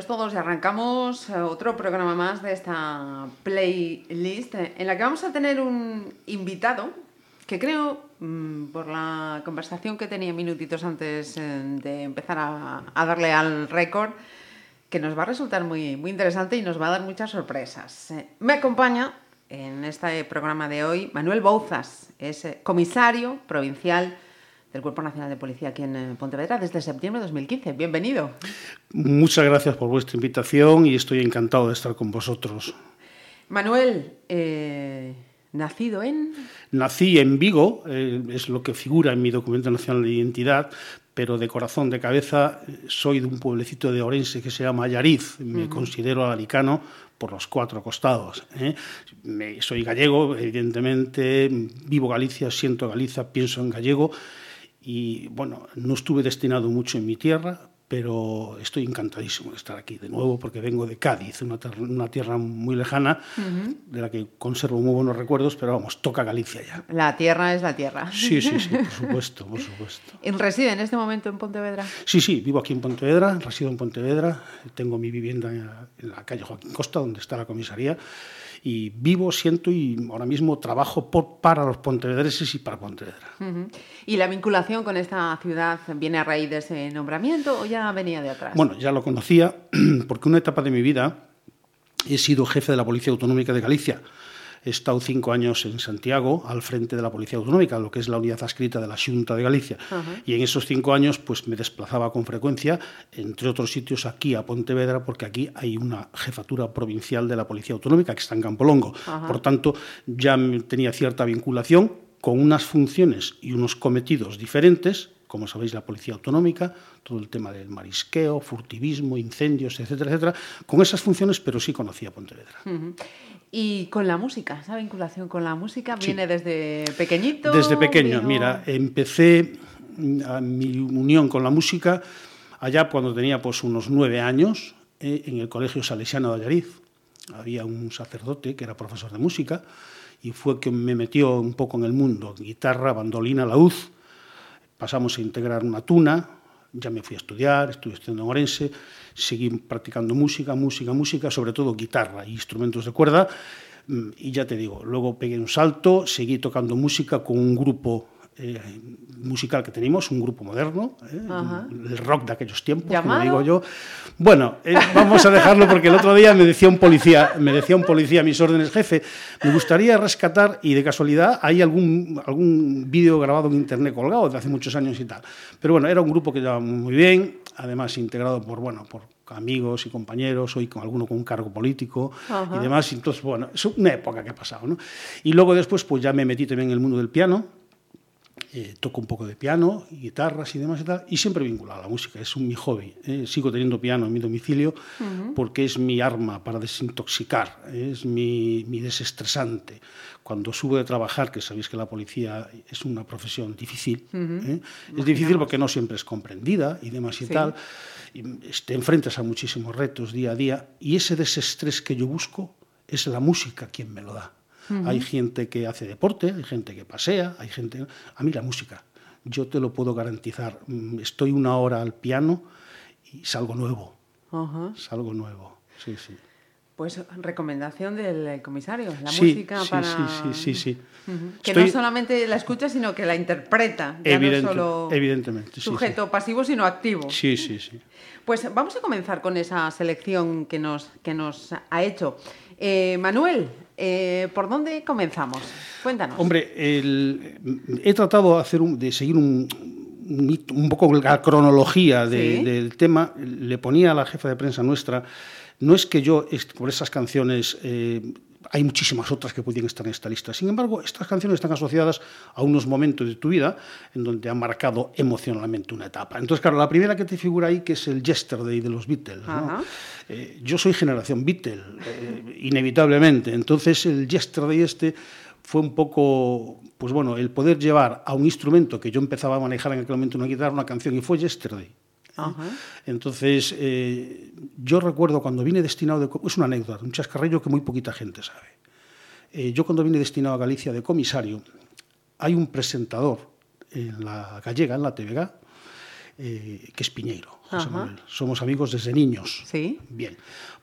bienvenidos todos y arrancamos eh, otro programa más de esta playlist eh, en la que vamos a tener un invitado que creo, mm, por la conversación que tenía minutitos antes eh, de empezar a, darle al récord, que nos va a resultar muy, muy interesante y nos va a dar muchas sorpresas. Me acompaña en este programa de hoy Manuel Bouzas, es comisario provincial del Cuerpo Nacional de Policía aquí en eh, Pontevedra desde septiembre de 2015. Bienvenido. Muchas gracias por vuestra invitación y estoy encantado de estar con vosotros. Manuel, eh, nacido en... Nací en Vigo, eh, es lo que figura en mi documento nacional de identidad, pero de corazón, de cabeza, soy de un pueblecito de Orense que se llama Allariz. Me considero alicano por los cuatro costados. ¿eh? Me- soy gallego, evidentemente, vivo Galicia, siento Galicia, pienso en gallego y, bueno, no estuve destinado mucho en mi tierra, pero estoy encantadísimo de estar aquí de nuevo porque vengo de Cádiz, una, una tierra muy lejana de la que conservo muy buenos recuerdos, pero vamos, toca Galicia ya. La tierra es la tierra. Sí, sí, sí, por supuesto, por supuesto. ¿Y ¿Reside en este momento en Pontevedra? Sí, sí, vivo aquí en Pontevedra, resido en Pontevedra, tengo mi vivienda en la calle Joaquín Costa, donde está la comisaría, y vivo, siento y ahora mismo trabajo por, para los pontevedreses y para Pontevedra. ¿Y la vinculación con esta ciudad viene a raíz de ese nombramiento o ya venía de atrás? Bueno, ya lo conocía porque una etapa de mi vida he sido jefe de la Policía Autonómica de Galicia. He estado cinco años en Santiago al frente de la Policía Autonómica, lo que es la unidad adscrita de la Xunta de Galicia. Y en esos cinco años pues, me desplazaba con frecuencia, entre otros sitios, aquí a Pontevedra, porque aquí hay una jefatura provincial de la Policía Autonómica que está en Campolongo. Por tanto, ya tenía cierta vinculación con unas funciones y unos cometidos diferentes, como sabéis, la Policía Autonómica, todo el tema del marisqueo, furtivismo, incendios, etcétera, etcétera, con esas funciones, pero sí conocía Pontevedra. ¿Y con la música? ¿Esa vinculación con la música viene desde pequeñito? Desde pequeño, vino- mira, empecé a mi unión con la música allá cuando tenía pues unos nueve años eh, en el Colegio Salesiano de Allariz. Había un sacerdote que era profesor de música y fue que me metió un poco en el mundo, guitarra, bandolina, laúd. Pasamos a integrar una tuna, ya me fui a estudiar, estuve estudiando en Orense, seguí practicando música, música, música, sobre todo guitarra e instrumentos de cuerda. Mm, Y ya te digo, luego pegué un salto, seguí tocando música con un grupo eh, musical que teníamos, un grupo moderno, eh, el rock de aquellos tiempos, ¿Llamado? como digo yo. Bueno, eh, vamos a dejarlo porque el otro día me decía un policía, me decía un policía a mis órdenes, jefe, me gustaría rescatar y de casualidad hay algún algún vídeo grabado en internet colgado de hace muchos años y tal. Pero bueno, era un grupo que llevaba muy bien, además integrado por bueno, por amigos y compañeros, hoy con alguno con un cargo político Ajá. y demás. Entonces, bueno, es una época que ha pasado, ¿no? Y luego después, pues ya me metí también en el mundo del piano, eh, toco un poco de piano, guitarras y demás y tal, y siempre vinculado a la música, es un, mi hobby. eh. Sigo teniendo piano en mi domicilio porque es mi arma para desintoxicar, es mi, mi desestresante. Cuando subo de trabajar, que sabéis que la policía es una profesión difícil, ¿eh? es difícil porque no siempre es comprendida y demás y Sí. tal, y te enfrentas a muchísimos retos día a día, y ese desestrés que yo busco es la música quien me lo da. Hay gente que hace deporte, hay gente que pasea, hay gente... A mí la música, yo te lo puedo garantizar. Mm, Estoy una hora al piano y salgo nuevo, salgo nuevo. Sí, sí. Pues recomendación del comisario, la Sí, música sí, para... sí, sí, sí, sí. Que Estoy- no solamente la escucha, sino que la interpreta. Ya Evidente- no solo evidentemente, sujeto pasivo, sino activo. Sí, sí, sí. Pues vamos a comenzar con esa selección que nos, que nos ha hecho. Eh, Manuel, eh, ¿por dónde comenzamos? Cuéntanos. Hombre, el- he tratado de, hacer un- de seguir un, poco la cronología de- Sí. del tema. Le ponía a la jefa de prensa nuestra, no es que yo, por esas canciones, eh, hay muchísimas otras que podían estar en esta lista. Sin embargo, estas canciones están asociadas a unos momentos de tu vida en donde han marcado emocionalmente una etapa. Entonces, claro, la primera que te figura ahí, que es el Yesterday de los Beatles. ¿no? Eh, yo soy generación Beatle, eh, inevitablemente. Entonces, el Yesterday este fue un poco, pues bueno, el poder llevar a un instrumento que yo empezaba a manejar en aquel momento una guitarra, una canción, y fue Yesterday. Ajá. Entonces, eh, yo recuerdo cuando vine destinado, de, es una anécdota, un chascarrillo que muy poquita gente sabe. Eh, yo cuando vine destinado a Galicia de comisario, hay un presentador en la gallega, en la TVG, eh, que es Piñeiro, José. Manuel. Somos amigos desde niños. Sí. Bien,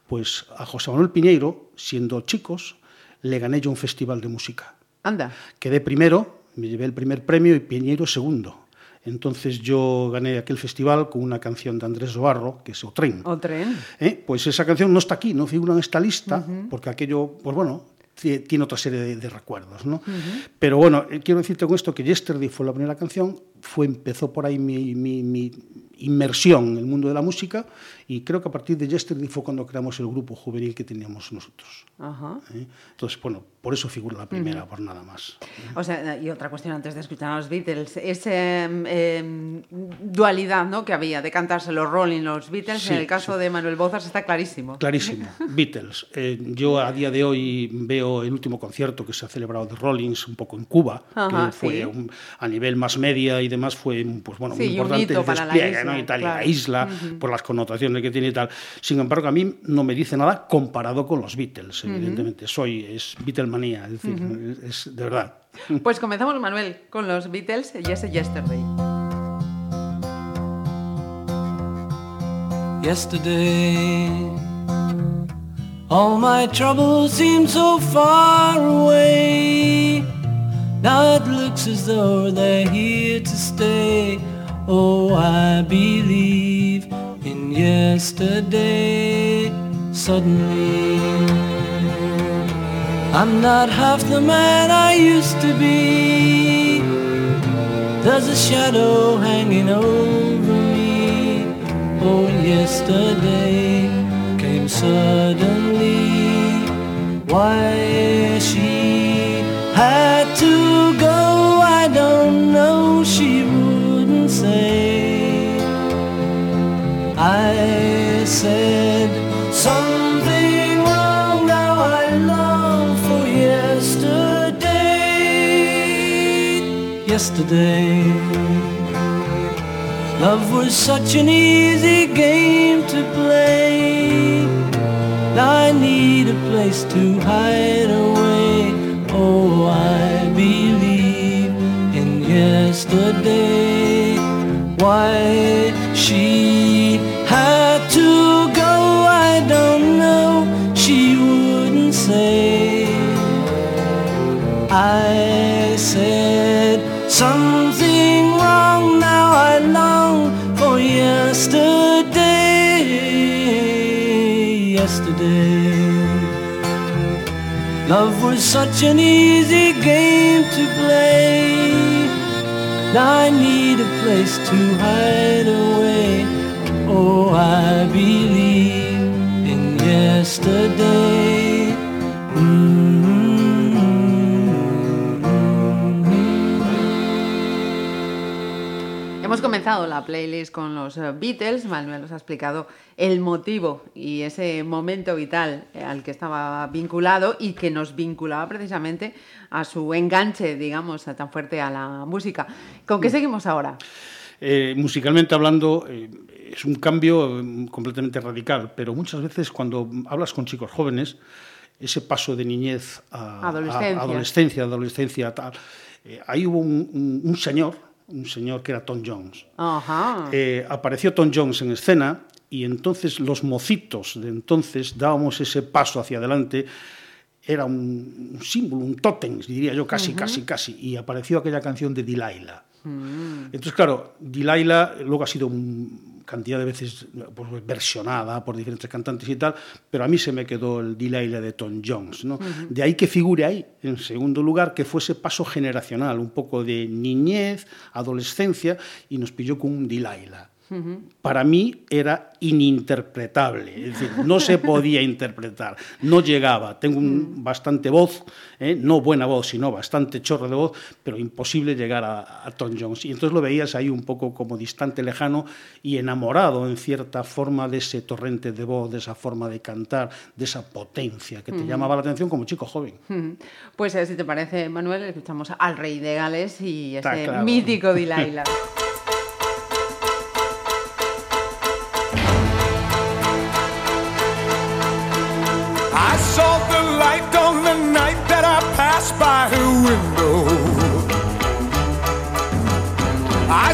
pues a José Manuel Piñeiro, siendo chicos, le gané yo un festival de música. Anda. Quedé primero, me llevé el primer premio y Piñeiro segundo. Entonces yo gané aquel festival con una canción de Andrés Zobarro, que es O Tren. O tren. ¿Eh? Pues esa canción no está aquí, no figura en esta lista, porque aquello, pues bueno, ti- tiene otra serie de, de recuerdos, ¿no? Pero bueno, eh, quiero decirte con esto que Yesterday fue la primera canción, fue, empezó por ahí mi, mi- mi inmersión en el mundo de la música y creo que a partir de Yesterday fue cuando creamos el grupo juvenil que teníamos nosotros. Ajá. ¿eh? Entonces, bueno, por eso figura la primera, por nada más. O sea, y otra cuestión antes de escuchar a los Beatles, esa em, dualidad ¿no? que había de cantarse los Rolling, los Beatles, Sí, en el caso de Manuel Bozas está clarísimo. Clarísimo, Beatles. Eh, yo a día de hoy veo el último concierto que se ha celebrado de Rollins un poco en Cuba, Ajá, que fue sí. un- a nivel más media y demás fue pues bueno Sí, muy importante el para la despliegue, isla, ¿no? y tal, y claro. la isla por las connotaciones que tiene y tal. Sin embargo, a mí no me dice nada comparado con los Beatles, evidentemente. Soy es Beatlemanía, es decir, es, es de verdad. Pues comenzamos, Manuel, con los Beatles y ese Yesterday. Yesterday, all my troubles seem so far away. Now it looks as though they're here to stay. Oh, I believe in yesterday. Suddenly, I'm not half the man I used to be. There's a shadow hanging over me. Oh, yesterday came suddenly. Why she had to go, I don't know. She wouldn't say. I said something wrong. Now I long for yesterday. Yesterday. Love was such an easy game to play. I need a place to hide away. Oh, I believe in yesterday. Why she had to go, I don't know. She wouldn't say. I said something wrong. Now I long for yesterday. Yesterday, love was such an easy game to play. Now I need a place to hide away. Oh, I believe in yesterday. Hemos comenzado la playlist con los eh, Beatles. Manuel nos ha explicado el motivo y ese momento vital eh, al que estaba vinculado y que nos vinculaba precisamente a su enganche, digamos, tan fuerte a la música. ¿Con qué seguimos ahora? Eh, musicalmente hablando, eh, es un cambio eh, completamente radical, pero muchas veces cuando hablas con chicos jóvenes, ese paso de niñez a Adolescencia. a adolescencia, adolescencia, tal, eh, ahí hubo un, un- un señor, un señor que era Tom Jones. Ajá. Apareció Tom Jones en escena y entonces los mocitos de entonces dábamos ese paso hacia adelante. Era un, un símbolo, un tótem, diría yo, casi, casi, casi. Y apareció aquella canción de Delilah. Entonces, claro, Delilah luego ha sido un- cantidad de veces pues, versionada por diferentes cantantes y tal, pero a mí se me quedó el Delilah de Tom Jones. ¿no? De ahí que figure ahí, en segundo lugar, que fue ese paso generacional, un poco de niñez, adolescencia, y nos pilló con un Delilah. Para mí era ininterpretable, es decir, no se podía interpretar, no llegaba. Tengo un, bastante voz, ¿eh? no buena voz, sino bastante chorro de voz, pero imposible llegar a, Tom Jones. Y entonces lo veías ahí un poco como distante, lejano y enamorado en cierta forma de ese torrente de voz, de esa forma de cantar, de esa potencia que te llamaba la atención como chico joven. Pues eh, si te parece, Manuel, escuchamos al rey de Gales y ese mítico Delilah.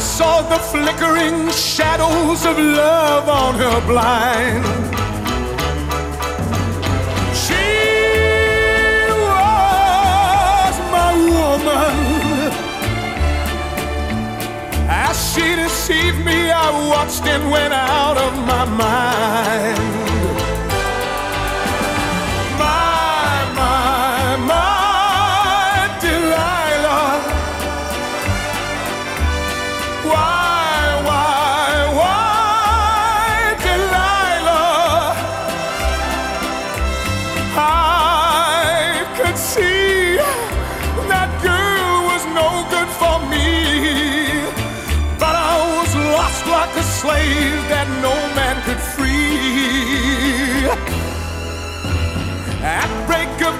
saw the flickering shadows of love on her blind. She was my woman. As she deceived me, I watched and went out of my mind.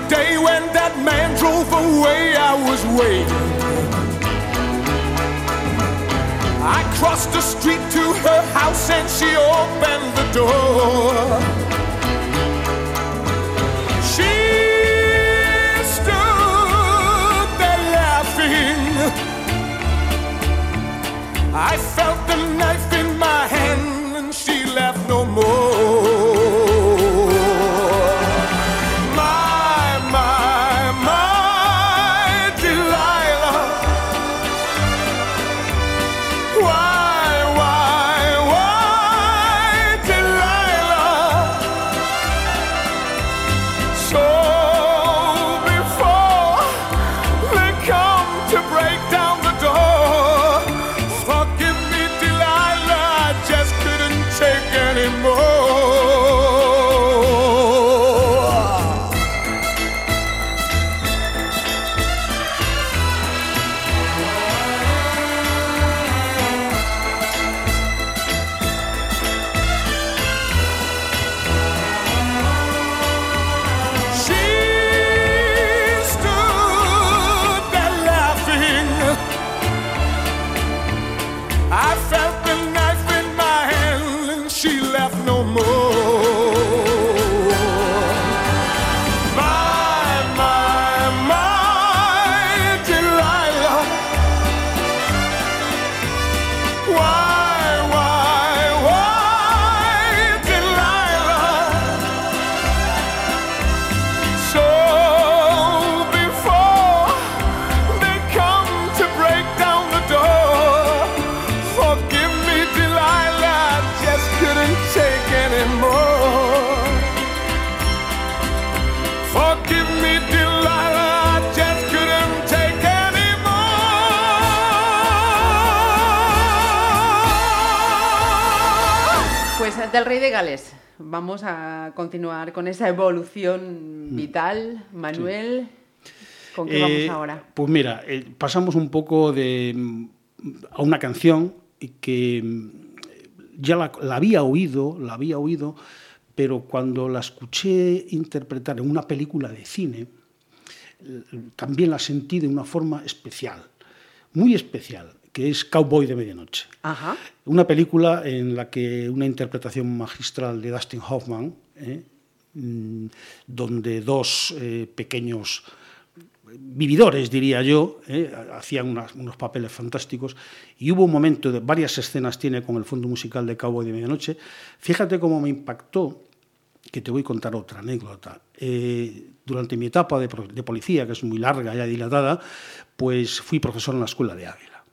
Day, when that man drove away, I was waiting. I crossed the street to her house and she opened the door. Con esa evolución mm. vital. Manuel, ¿con qué vamos eh, ahora? Pues mira, eh, pasamos un poco de, mm, a una canción que mm, ya la, había oído, la había oído, pero cuando la escuché interpretar en una película de cine, también la sentí de una forma especial, muy especial que es Cowboy de Medianoche. Una película en la que una interpretación magistral de Dustin Hoffman, ¿eh? Mm, donde dos eh, pequeños vividores, diría yo, ¿eh? hacían unos papeles fantásticos, y hubo un momento, de varias escenas tiene con el fondo musical de Cowboy de Medianoche. Fíjate cómo me impactó, que te voy a contar otra anécdota. durante mi etapa de, de policía, que es muy larga, ya dilatada, pues fui profesor en la escuela de Ávila.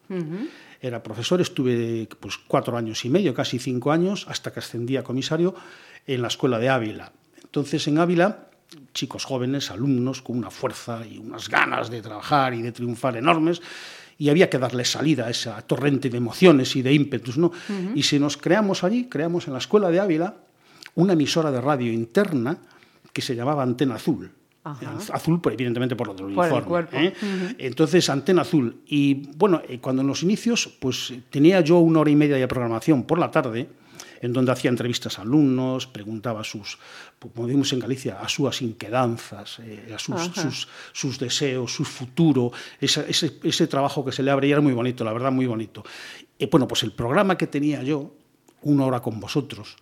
Era profesor, estuve pues, cuatro años y medio, casi cinco años, hasta que ascendí a comisario en la escuela de Ávila. Entonces, en Ávila, chicos jóvenes, alumnos, con una fuerza y unas ganas de trabajar y de triunfar enormes, y había que darle salida a esa torrente de emociones y de ímpetus, ¿no? Y si nos creamos allí, creamos en la escuela de Ávila una emisora de radio interna que se llamaba Antena Azul. Ajá. Azul, evidentemente, por lo del Por el uniforme. cuerpo. ¿eh? Entonces, Antena Azul. Y bueno, eh, cuando en los inicios, pues tenía yo una hora y media de programación por la tarde, en donde hacía entrevistas a alumnos, preguntaba sus, como decimos en Galicia, a sus inquedanzas, eh, a sus, sus, sus deseos, su futuro, esa- ese, ese trabajo que se le abre y era muy bonito, la verdad, muy bonito. Y bueno, pues el programa que tenía yo, una hora con vosotros,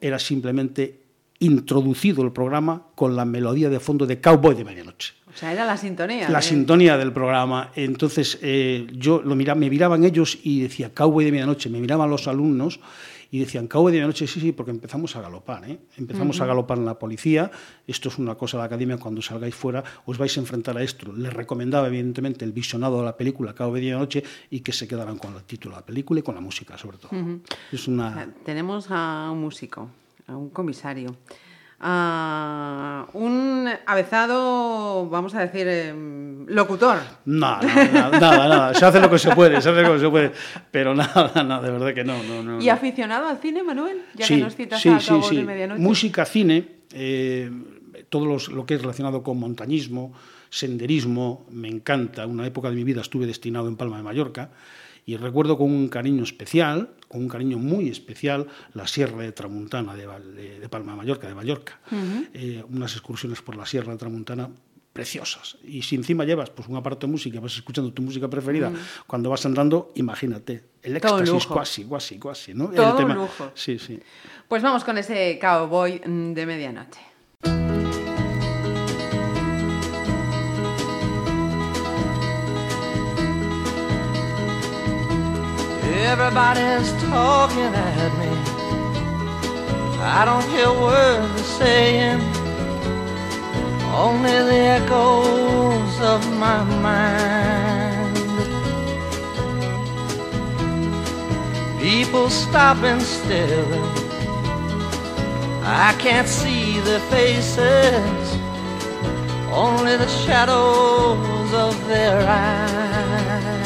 era simplemente introducido el programa con la melodía de fondo de Cowboy de Medianoche O sea, era la sintonía. la ¿eh? sintonía del programa. Entonces eh, yo lo mira, me miraban ellos y decía Cowboy de medianoche, me miraban los alumnos y decían Cowboy de medianoche, sí, sí, porque empezamos a galopar, ¿eh? empezamos a galopar en la policía. Esto es una cosa de la academia, cuando salgáis fuera os vais a enfrentar a esto. Les recomendaba evidentemente el visionado de la película Cowboy de medianoche y que se quedaran con el título de la película y con la música sobre todo. Es O sea, una... Tenemos a un músico, a un comisario, a un avezado, vamos a decir, em, locutor. Nada, nada, nada, nada, se hace lo que se puede, se hace lo que se puede, pero nada, nada, de verdad que no, no, no. ¿Y no. aficionado al cine, Manuel? Ya sí, que nos citas sí, a sí, sí. de Medianoche. Música, cine, eh, todo los- lo que es relacionado con montañismo, senderismo, me encanta. Una época de mi vida estuve destinado en Palma de Mallorca y recuerdo con un cariño especial, con un cariño muy especial, la Sierra de Tramuntana de, de- de Palma de Mallorca, de Mallorca. Eh, unas excursiones por la Sierra de Tramuntana preciosas. Y si encima llevas pues un aparato de música, vas escuchando tu música preferida, cuando vas andando, imagínate, el éxtasis cuasi, cuasi, cuasi, ¿no? El Todo un lujo. Sí, sí. Pues vamos con ese cowboy mm, de medianoche. Everybody's talking at me. I don't hear words they're saying, only the echoes of my mind. People stopping still. I can't see their faces, only the shadows of their eyes.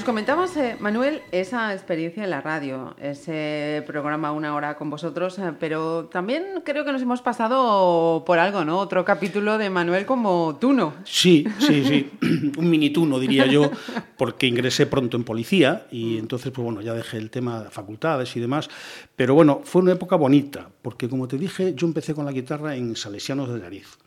Nos comentabas, eh, Manuel, esa experiencia en la radio, ese programa Una Hora con vosotros, eh, pero también creo que nos hemos pasado por algo, ¿no? Otro capítulo de Manuel como Tuno. Sí, sí, sí. Un minituno, diría yo, porque ingresé pronto en policía y entonces, pues bueno, ya dejé el tema de facultades y demás. Pero bueno, fue una época bonita, porque como te dije, yo empecé con la guitarra en Salesianos de Nariz.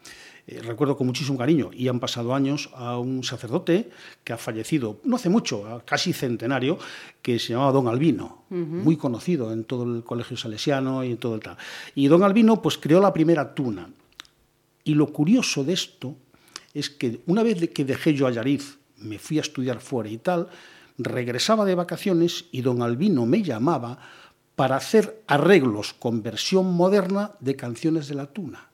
Eh, recuerdo con muchísimo cariño, y han pasado años, a un sacerdote que ha fallecido no hace mucho, casi centenario, que se llamaba Don Albino, muy conocido en todo el colegio salesiano y en todo el tal. Y Don Albino pues creó la primera tuna. Y lo curioso de esto es que una vez que dejé yo a Yariz, me fui a estudiar fuera y tal, regresaba de vacaciones y don Albino me llamaba para hacer arreglos con versión moderna de canciones de la tuna.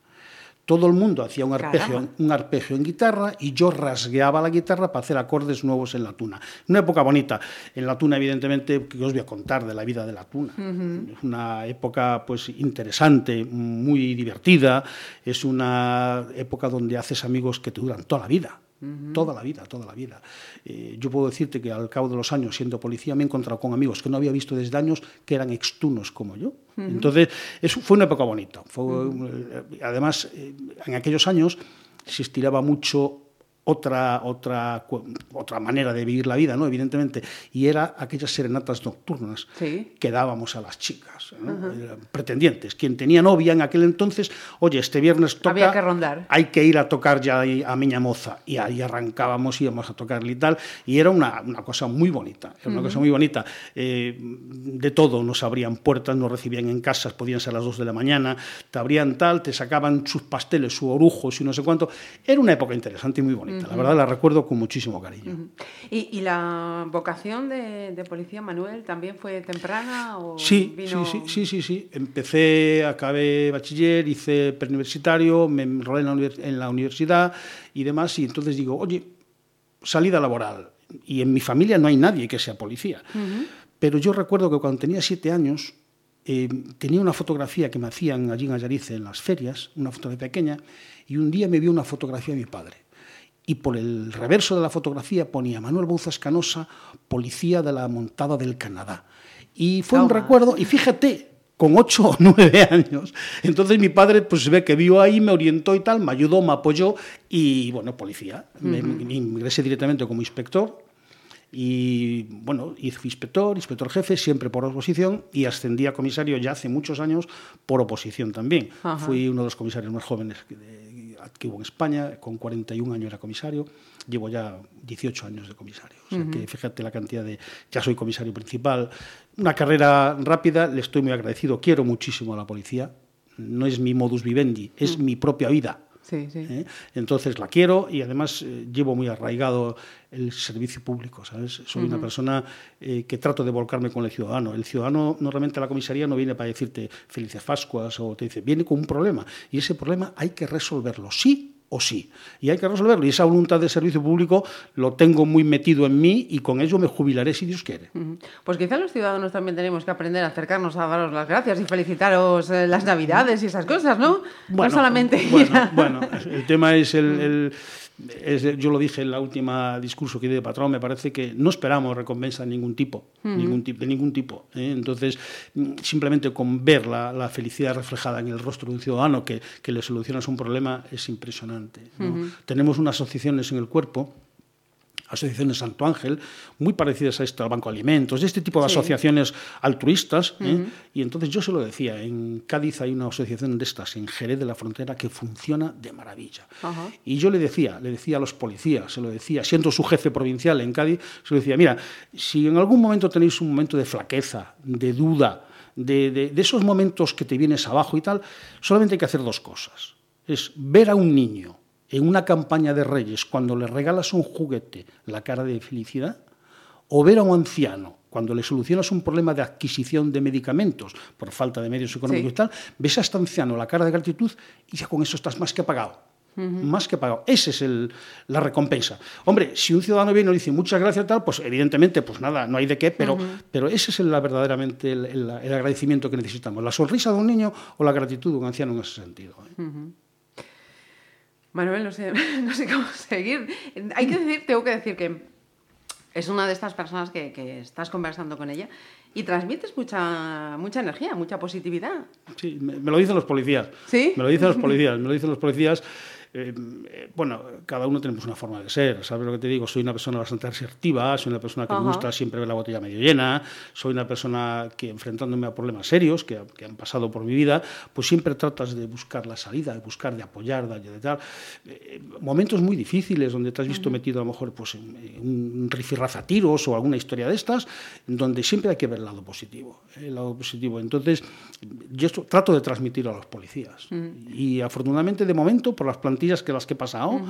Todo el mundo hacía un arpegio, un arpegio en guitarra y yo rasgueaba la guitarra para hacer acordes nuevos en la tuna. Una época bonita. En la tuna, evidentemente, que os voy a contar de la vida de la tuna. Es una época pues interesante, muy divertida. Es una época donde haces amigos que te duran toda la vida. Toda la vida, toda la vida. Eh, yo puedo decirte que al cabo de los años, siendo policía, me he encontrado con amigos que no había visto desde años que eran extunos como yo. Entonces, eso fue una época bonita. Eh, además, eh, en aquellos años se estiraba mucho otra, otra, otra manera de vivir la vida, ¿no? evidentemente, y era aquellas serenatas nocturnas que dábamos a las chicas, pretendientes. Quien tenía novia en aquel entonces, oye, este viernes toca... Había que rondar. Hay que ir a tocar ya a Miña Moza, y ahí arrancábamos, íbamos a tocarle y tal, y era una, una cosa muy bonita, era una cosa muy bonita. Eh, de todo, nos abrían puertas, nos recibían en casas, podían ser a las dos de la mañana, te abrían tal, te sacaban sus pasteles, su orujo, y no sé cuánto. Era una época interesante y muy bonita. La verdad la recuerdo con muchísimo cariño. ¿Y, la vocación de, policía, Manuel, también fue temprana? O sí, sí, sí, sí, sí, Empecé, acabé bachiller, hice preuniversitario, me enrolé en la, universidad y demás, y entonces digo, oye, salida laboral. Y en mi familia no hay nadie que sea policía. Pero yo recuerdo que cuando tenía siete años, eh, tenía una fotografía que me hacían allí en Ayarice en las ferias, una fotografía pequeña, y un día me vio una fotografía de mi padre y por el reverso de la fotografía ponía Manuel Bouzas Canosa, policía de la montada del Canadá. Y fue un recuerdo, y fíjate, con ocho o nueve años. Entonces mi padre pues ve que vio ahí, me orientó y tal, me ayudó, me apoyó y bueno, policía. me, ingresé directamente como inspector y bueno, hice inspector, inspector jefe, siempre por oposición y ascendí a comisario ya hace muchos años por oposición también. Fui uno de los comisarios más jóvenes que hubo en España, con 41 años era comisario, llevo ya 18 años de comisario. O sea que fíjate la cantidad de... Ya soy comisario principal. Una carrera rápida, le estoy muy agradecido, quiero muchísimo a la policía, no es mi modus vivendi, es mi propia vida. ¿Eh? Entonces la quiero y además eh, llevo muy arraigado el servicio público, ¿sabes? Soy una persona eh, que trato de volcarme con el ciudadano. El ciudadano normalmente a la comisaría no viene para decirte felices Pascuas o te dice, viene con un problema y ese problema hay que resolverlo, sí o sí. Y hay que resolverlo. Y esa voluntad de servicio público lo tengo muy metido en mí y con ello me jubilaré si Dios quiere. Pues quizá los ciudadanos también tenemos que aprender a acercarnos a daros las gracias y felicitaros eh, las Navidades y esas cosas, ¿no? no solamente. Bueno, el tema es el yo lo dije en la última discurso que di de patrón, me parece que no esperamos recompensa de ningún tipo, ningún de ningún tipo. ¿eh? Entonces, simplemente con ver la, felicidad reflejada en el rostro de un ciudadano que, que le solucionas un problema es impresionante. Tenemos unas asociaciones en el cuerpo asociaciones Santo Ángel, muy parecidas a esto, al Banco de Alimentos, de este tipo de asociaciones altruistas. ¿eh? Y entonces yo se lo decía, en Cádiz hay una asociación de estas, en Jerez de la Frontera, que funciona de maravilla. Y yo le decía, le decía a los policías, se lo decía, siendo su jefe provincial en Cádiz, se lo decía, mira, si en algún momento tenéis un momento de flaqueza, de duda, de, de esos momentos que te vienes abajo y tal, solamente hay que hacer dos cosas. Es ver a un niño en una campaña de reyes, cuando le regalas un juguete, la cara de felicidad, o ver a un anciano cuando le solucionas un problema de adquisición de medicamentos por falta de medios económicos y tal, ves a este anciano la cara de gratitud y ya con eso estás más que pagado. Más que pagado. Esa es el, la recompensa. Hombre, si un ciudadano viene y dice muchas gracias tal, pues evidentemente, pues nada, no hay de qué, pero, pero ese es el, verdaderamente el, agradecimiento que necesitamos. La sonrisa de un niño o la gratitud de un anciano en ese sentido. ¿eh? Manuel, no sé, no sé cómo seguir. Hay que decir, tengo que decir que es una de estas personas que, que, estás conversando con ella y transmites mucha, mucha energía, mucha positividad. Sí, me, lo dicen los policías. ¿Sí? Me lo dicen los policías, me lo dicen los policías. Eh, bueno, cada uno tenemos una forma de ser, ¿sabes lo que te digo? Soy una persona bastante asertiva, soy una persona que me Ajá. gusta siempre ver la botella medio llena, soy una persona que enfrentándome a problemas serios que, que han pasado por mi vida, pues siempre tratas de buscar la salida, de buscar, de apoyar, de, tal. Eh, momentos muy difíciles donde te has visto metido a lo mejor pues, en, en un rifirraza tiros o alguna historia de estas, donde siempre hay que ver el lado positivo. ¿eh? El lado positivo. Entonces, yo esto trato de transmitir a los policías. Y afortunadamente, de momento, por las plantillas que las que he pasado,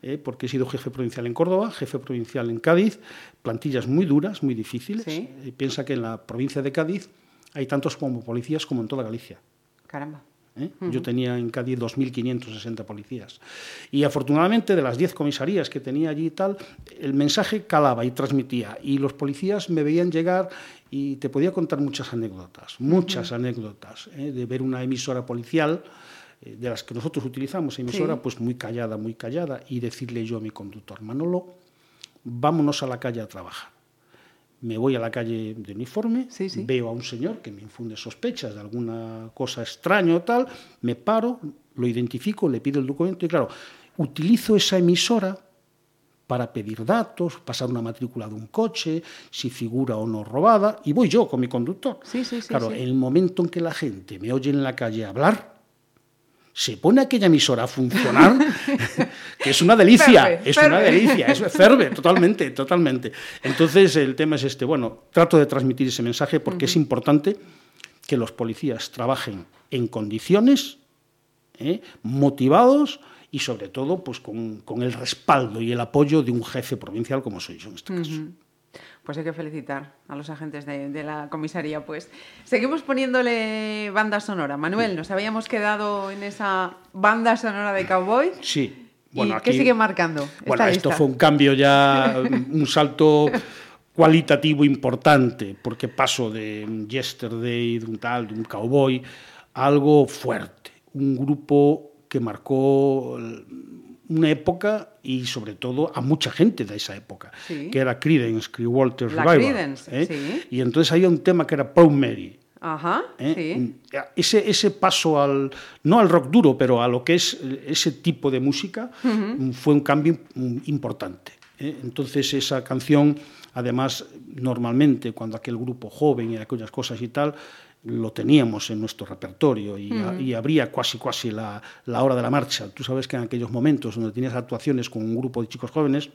eh, porque he sido jefe provincial en Córdoba, jefe provincial en Cádiz, plantillas muy duras, muy difíciles. Sí. Eh, piensa que en la provincia de Cádiz hay tantos como policías como en toda Galicia. Caramba. ¿eh? Yo tenía en Cádiz 2.560 policías. Y afortunadamente, de las 10 comisarías que tenía allí y tal, el mensaje calaba y transmitía. Y los policías me veían llegar y te podía contar muchas anécdotas, muchas anécdotas, ¿eh? de ver una emisora policial eh, de las que nosotros utilizamos, emisora Sí. pues muy callada, muy callada, y decirle yo a mi conductor, Manolo, vámonos a la calle a trabajar. Me voy a la calle de uniforme, Sí, sí. veo a un señor que me infunde sospechas de alguna cosa extraña o tal, me paro, lo identifico, le pido el documento y claro, utilizo esa emisora para pedir datos, pasar una matrícula de un coche, si figura o no robada, y voy yo con mi conductor. Sí, sí, sí, Claro, sí. el momento en que la gente me oye en la calle hablar, se pone aquella emisora a funcionar, que es una delicia, Ferve, es una delicia, es ferve, totalmente, totalmente. Entonces el tema es este, bueno, trato de transmitir ese mensaje porque es importante que los policías trabajen en condiciones, ¿eh? motivados y sobre todo pues con, con el respaldo y el apoyo de un jefe provincial como soy yo en este caso. Pues hay que felicitar a los agentes de, de la comisaría, pues. Seguimos poniéndole banda sonora. Manuel, nos habíamos quedado en esa banda sonora de Cowboy. Sí. ¿Y qué sigue marcando? Bueno, esto lista? fue un cambio ya, un salto cualitativo importante, porque paso de un yesterday, de un tal, de un cowboy, a algo fuerte. Un grupo que marcó una época y sobre todo a mucha gente de esa época, Sí. que era Creedence, Clearwater La Revival. Creedence, ¿eh? sí. Y entonces había un tema que era Proud Mary. Ajá, ¿eh? sí. Ese, ese paso al, no al rock duro, pero a lo que es eh, ese tipo de música, mm, fue un cambio mm, importante. ¿eh? Entonces esa canción, además, normalmente cuando aquel grupo joven y aquellas cosas y tal, lo teníamos en nuestro repertorio y, y habría casi casi la, la hora de la marcha. Tú sabes que en aquellos momentos donde tenías actuaciones con un grupo de chicos jóvenes,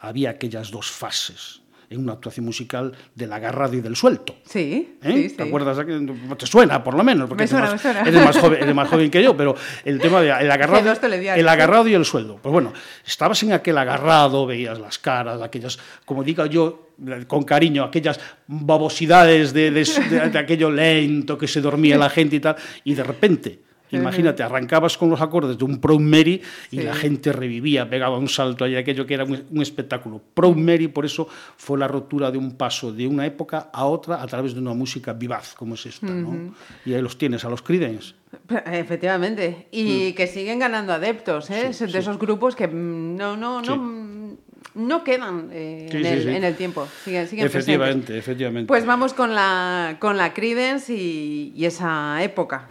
había aquellas dos fases en una actuación musical del agarrado y del suelto. Sí, ¿Eh? sí, sí. ¿Te acuerdas? Te suena, por lo menos, porque Me suena, eres, me más, suena. eres más joven, eres más joven que yo, pero el tema del el agarrado, el agarrado y el sueldo. Pues bueno, estabas en aquel agarrado, veías las caras, aquellas, como diga yo con cariño, aquellas babosidades de, de- de- de aquello lento que se dormía la gente y tal, y de repente... Imagínate, arrancabas con los acordes de un Proud Mary y Sí. la gente revivía, pegaba un salto ahí, aquello que era un, un espectáculo. Proud Mary, por eso, fue la rotura de un paso de una época a otra a través de una música vivaz, como es esta. ¿no? Y ahí los tienes, a los Creedence. Efectivamente. Y que siguen ganando adeptos, ¿eh? Mm. Sí, de sí. esos grupos que mm, no, no, no, mm, no quedan eh, Sí, en, el, sí. en el tiempo. Siguen, siguen Efectivamente, presentes. efectivamente. Pues vamos con la, con la Creedence y, y esa época.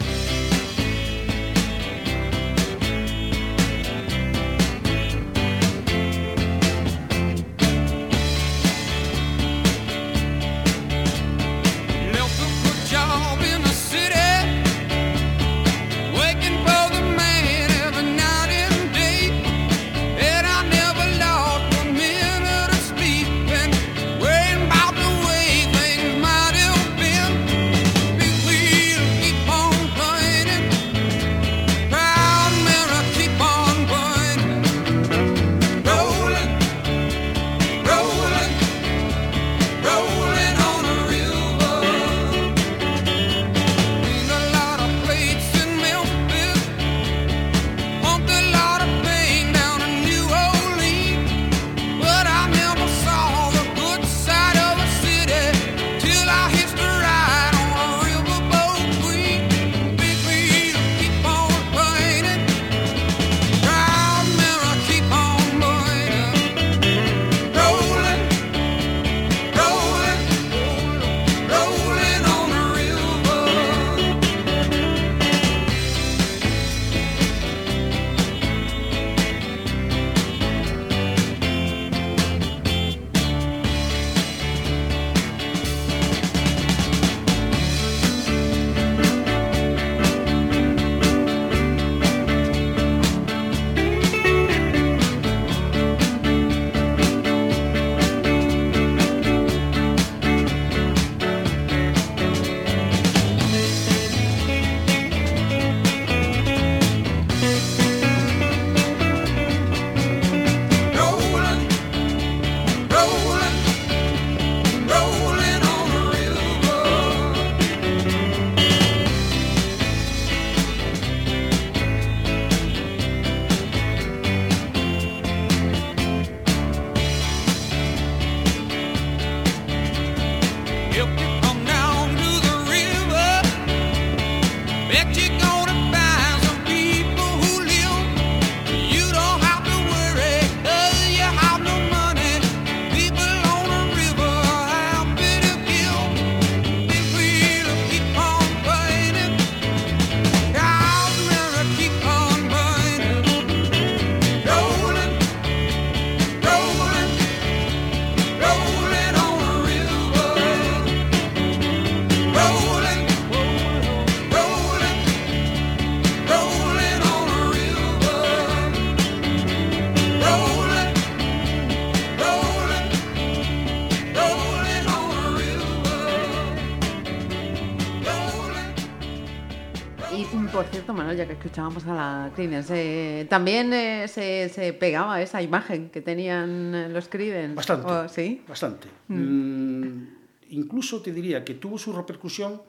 Escuchábamos a la Creedence. Eh, También eh, se, se pegaba esa imagen que tenían eh, los Creedence. Bastante. ¿O- ¿Sí? Bastante. Mm, incluso te diría que tuvo su repercusión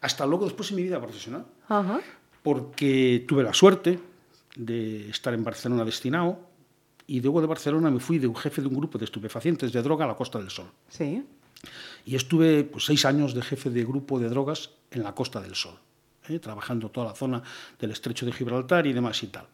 hasta luego después en mi vida profesional, Ajá. porque tuve la suerte de estar en Barcelona destinado y luego de Barcelona me fui de un jefe de un grupo de estupefacientes de droga a la Costa del Sol. Sí. Y estuve pues, seis años de jefe de grupo de drogas en la Costa del Sol, trabajando toda la zona del estrecho de Gibraltar y demás y tal.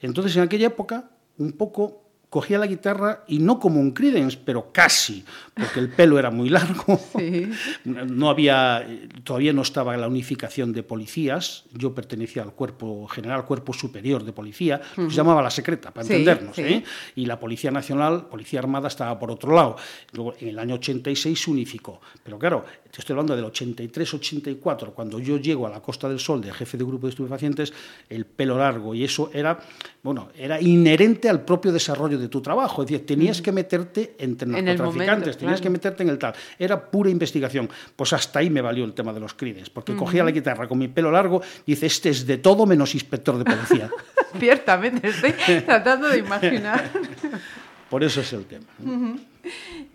Entonces, en aquella época, un poco cogía la guitarra y no como un Creedence, pero casi, porque el pelo era muy largo. Sí. No había, todavía no estaba la unificación de policías. Yo pertenecía al cuerpo general, cuerpo superior de policía, que se llamaba la secreta, para Sí, entendernos. sí. ¿eh? Y la Policía Nacional, Policía Armada, estaba por otro lado. Luego, en el año 86 se unificó. Pero claro, te estoy hablando del 83-84, cuando yo llego a la Costa del Sol de jefe de grupo de estupefacientes, el pelo largo y eso era, bueno, era inherente al propio desarrollo de tu trabajo. Es decir, tenías que meterte entre En narcotraficantes, momento, tenías claro. que meterte en el tal. Era pura investigación. Pues hasta ahí me valió el tema de los crines, porque cogía la guitarra con mi pelo largo y dice, este es de todo menos inspector de policía. Ciertamente, estoy tratando de imaginar. Por eso es el tema.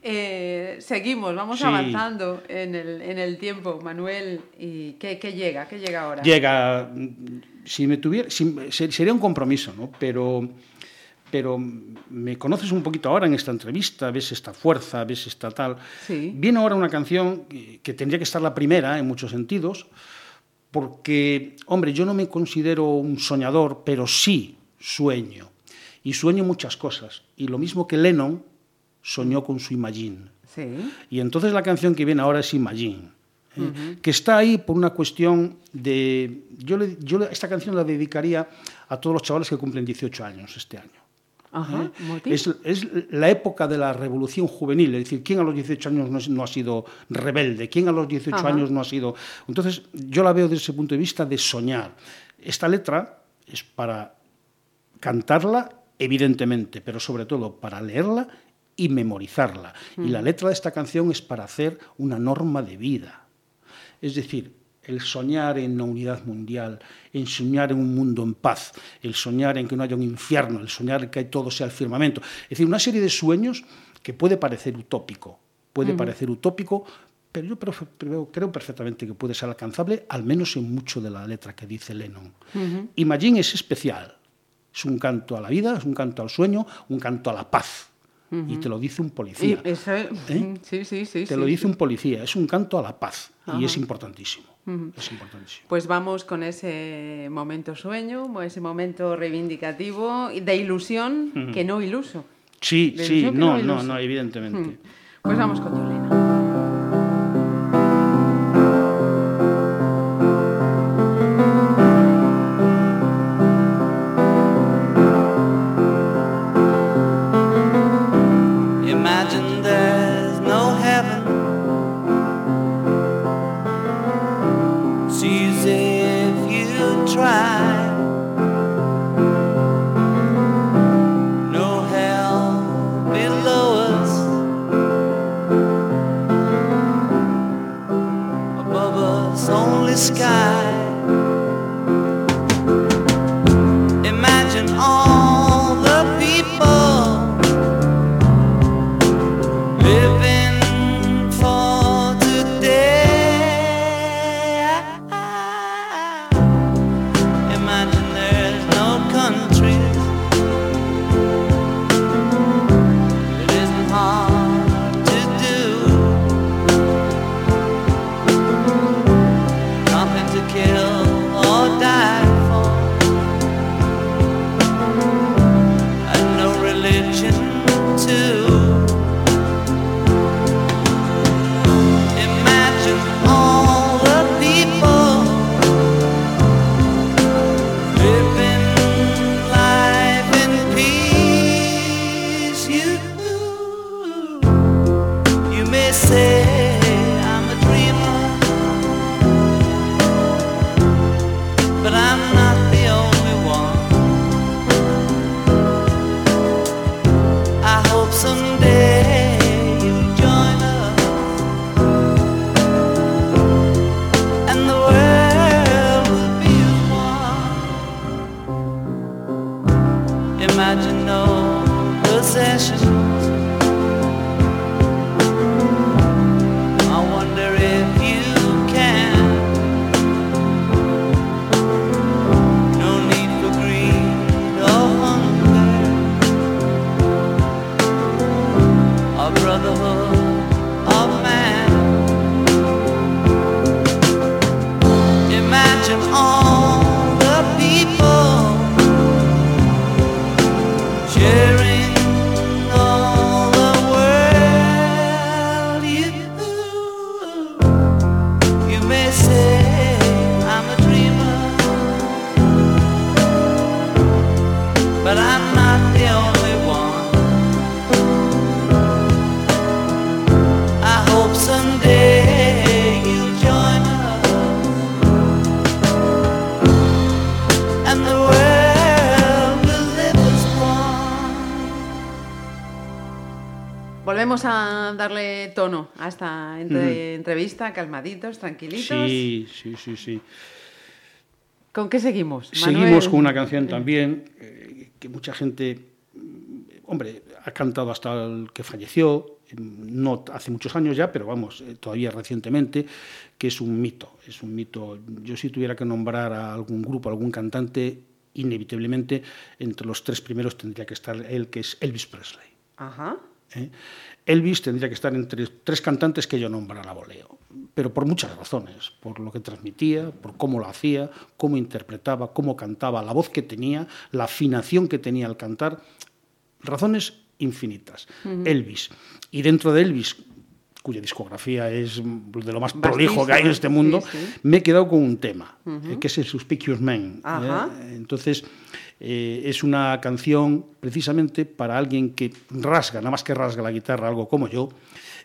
Eh, seguimos, vamos Sí. avanzando en el, en el tiempo, Manuel. ¿Y qué, qué llega? ¿Qué llega ahora? Llega, mm, si me tuviera, si- sería un compromiso, ¿no? Pero, pero me conoces un poquito ahora en esta entrevista, ves esta fuerza, ves esta tal. Sí. Viene ahora una canción que, tendría que estar la primera en muchos sentidos, porque, hombre, yo no me considero un soñador, pero sí sueño. Y sueño muchas cosas. Y lo mismo que Lennon soñó con su Imagine. Sí. Y entonces la canción que viene ahora es Imagine, ¿eh? que está ahí por una cuestión de... Yo, le- yo esta canción la dedicaría a todos los chavales que cumplen 18 años este año. Ajá. ¿eh? Es, es la época de la revolución juvenil, es decir, ¿quién a los 18 años no, es- no ha sido rebelde? ¿Quién a los 18 Ajá. años no ha sido...? Entonces, yo la veo desde ese punto de vista de soñar. Esta letra es para cantarla, evidentemente, pero sobre todo para leerla y memorizarla. Y la letra de esta canción es para hacer una norma de vida. Es decir, el soñar en una unidad mundial, en soñar en un mundo en paz, el soñar en que no haya un infierno, el soñar en que todo sea el firmamento. Es decir, una serie de sueños que puede parecer utópico, puede parecer utópico, pero yo creo, creo perfectamente que puede ser alcanzable, al menos en mucho de la letra que dice Lennon. Imagine es especial, es un canto a la vida, es un canto al sueño, un canto a la paz. Y te lo dice un Y policía. ¿Eh? Sí, sí, sí. Te sí, lo dice sí. un policía, es un canto a la paz y es importantísimo. Es importantísimo. Pues vamos con ese momento sueño, ese momento reivindicativo de ilusión que no iluso. Sí, De sí, no, no no, evidentemente. Pues vamos con Yolena. You A darle tono a esta entre- entrevista, calmaditos, tranquilitos. Sí, sí, sí, sí. ¿Con qué seguimos? Seguimos con una canción también eh, que mucha gente, mm, hombre, ha cantado hasta el que falleció, eh, no hace muchos años ya, pero vamos, eh, todavía recientemente, que es un mito. Es un mito. Yo si tuviera que nombrar a algún grupo, algún cantante, inevitablemente entre los tres primeros tendría que estar él, que es Elvis Presley. Ajá. ¿eh? Elvis tendría que estar entre tres cantantes que yo nombrara voleo, pero por muchas razones, por lo que transmitía, por cómo lo hacía, cómo interpretaba, cómo cantaba, la voz que tenía, la afinación que tenía al cantar, razones infinitas. Elvis. Y dentro de Elvis, cuya discografía es de lo más prolijo que hay en este mundo, sí, sí. me he quedado con un tema, que es el Suspicious Man. ¿eh? Entonces, eh, es una canción precisamente para alguien que rasga, nada más que rasga la guitarra, algo como yo,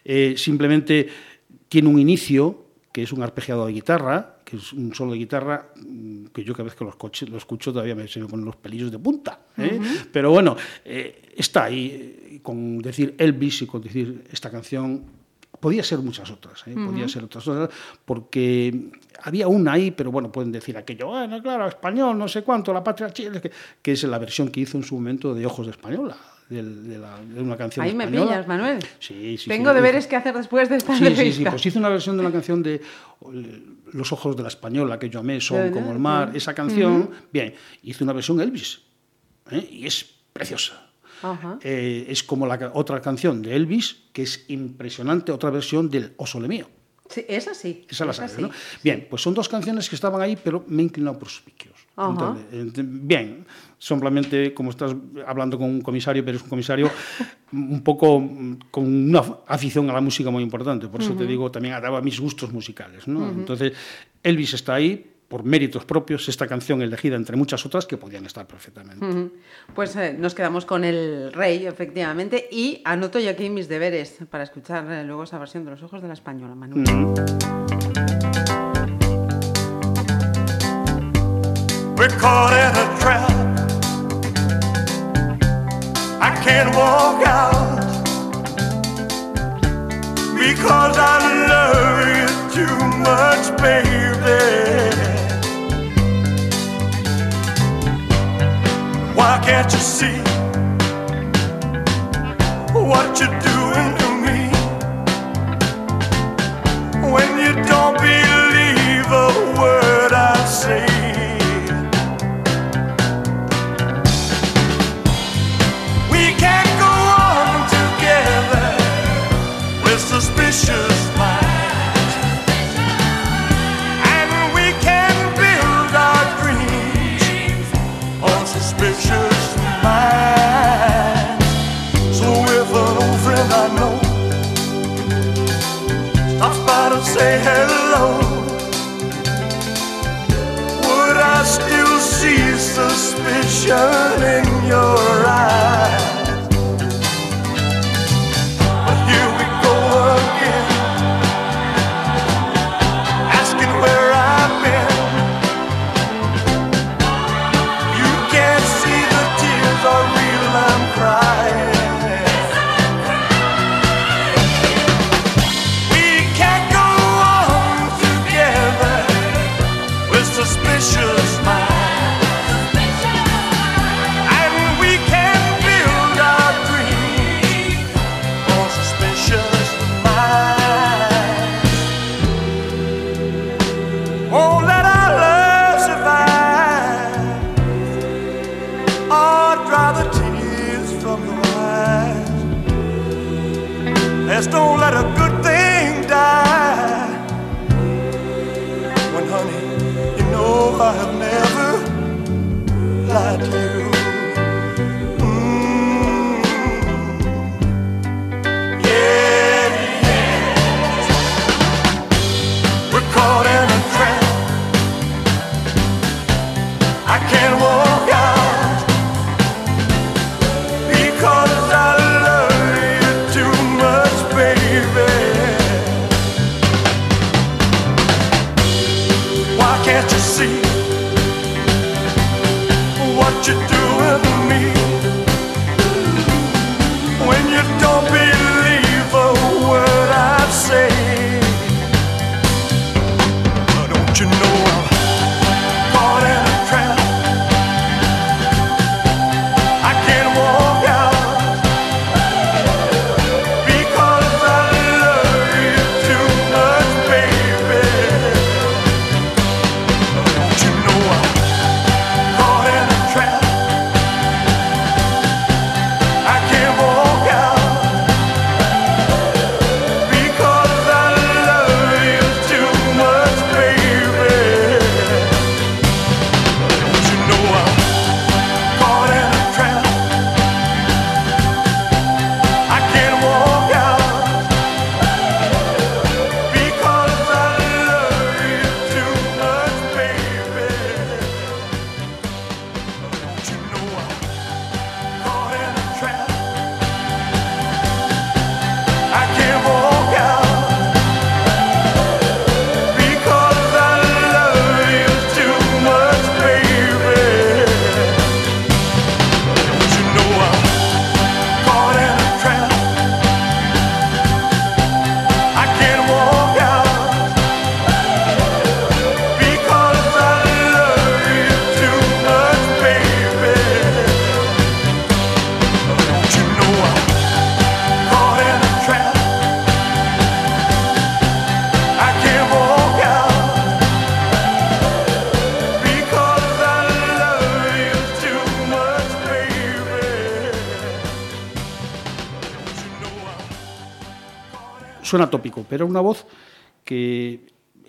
eh, simplemente tiene un inicio, que es un arpegiado de guitarra, que es un solo de guitarra, mm, que yo cada vez que lo escucho, lo escucho todavía me, se me ponen los pelillos de punta. ¿eh? Pero bueno, eh, está ahí, con decir Elvis y con decir esta canción, podía ser muchas otras, ¿eh? podía ser otras otras, porque había una ahí, pero bueno, pueden decir aquello, bueno, claro, español, no sé cuánto, la patria chile, que, que es la versión que hizo en su momento de Ojos de Española, del- de, la- de una canción Ahí me pillas, Manuel. Sí, sí. Tengo sí, deberes que hacer después de esta Sí, sí, sí, entrevista. pues hizo una versión de una canción de Los ojos de la española que yo amé son como el mar, esa canción, bien, hizo una versión Elvis, ¿eh? y es preciosa. Ajá. Eh, es como la otra canción de Elvis, que es impresionante, otra versión del Oso Le Mío. Sí, esa sí. Esa la sabes. ¿no? Bien, pues son dos canciones que estaban ahí, pero me he inclinado por Suspicious. Ajá. Ent- Bien, simplemente como estás hablando con un comisario, pero es un comisario un poco mm, con una afición a la música muy importante, por eso te digo también a mis gustos musicales, ¿no? Entonces, Elvis está ahí por méritos propios, esta canción elegida entre muchas otras que podían estar perfectamente. Pues eh, nos quedamos con el rey, efectivamente, y anoto yo aquí mis deberes para escuchar eh, luego esa versión de los ojos de la española, Manuel. We're caught in a trap. I can't walk out because I love you too much, baby. Why can't you see what you're doing to me? When you don't believe turning in your Suena tópico, pero una voz que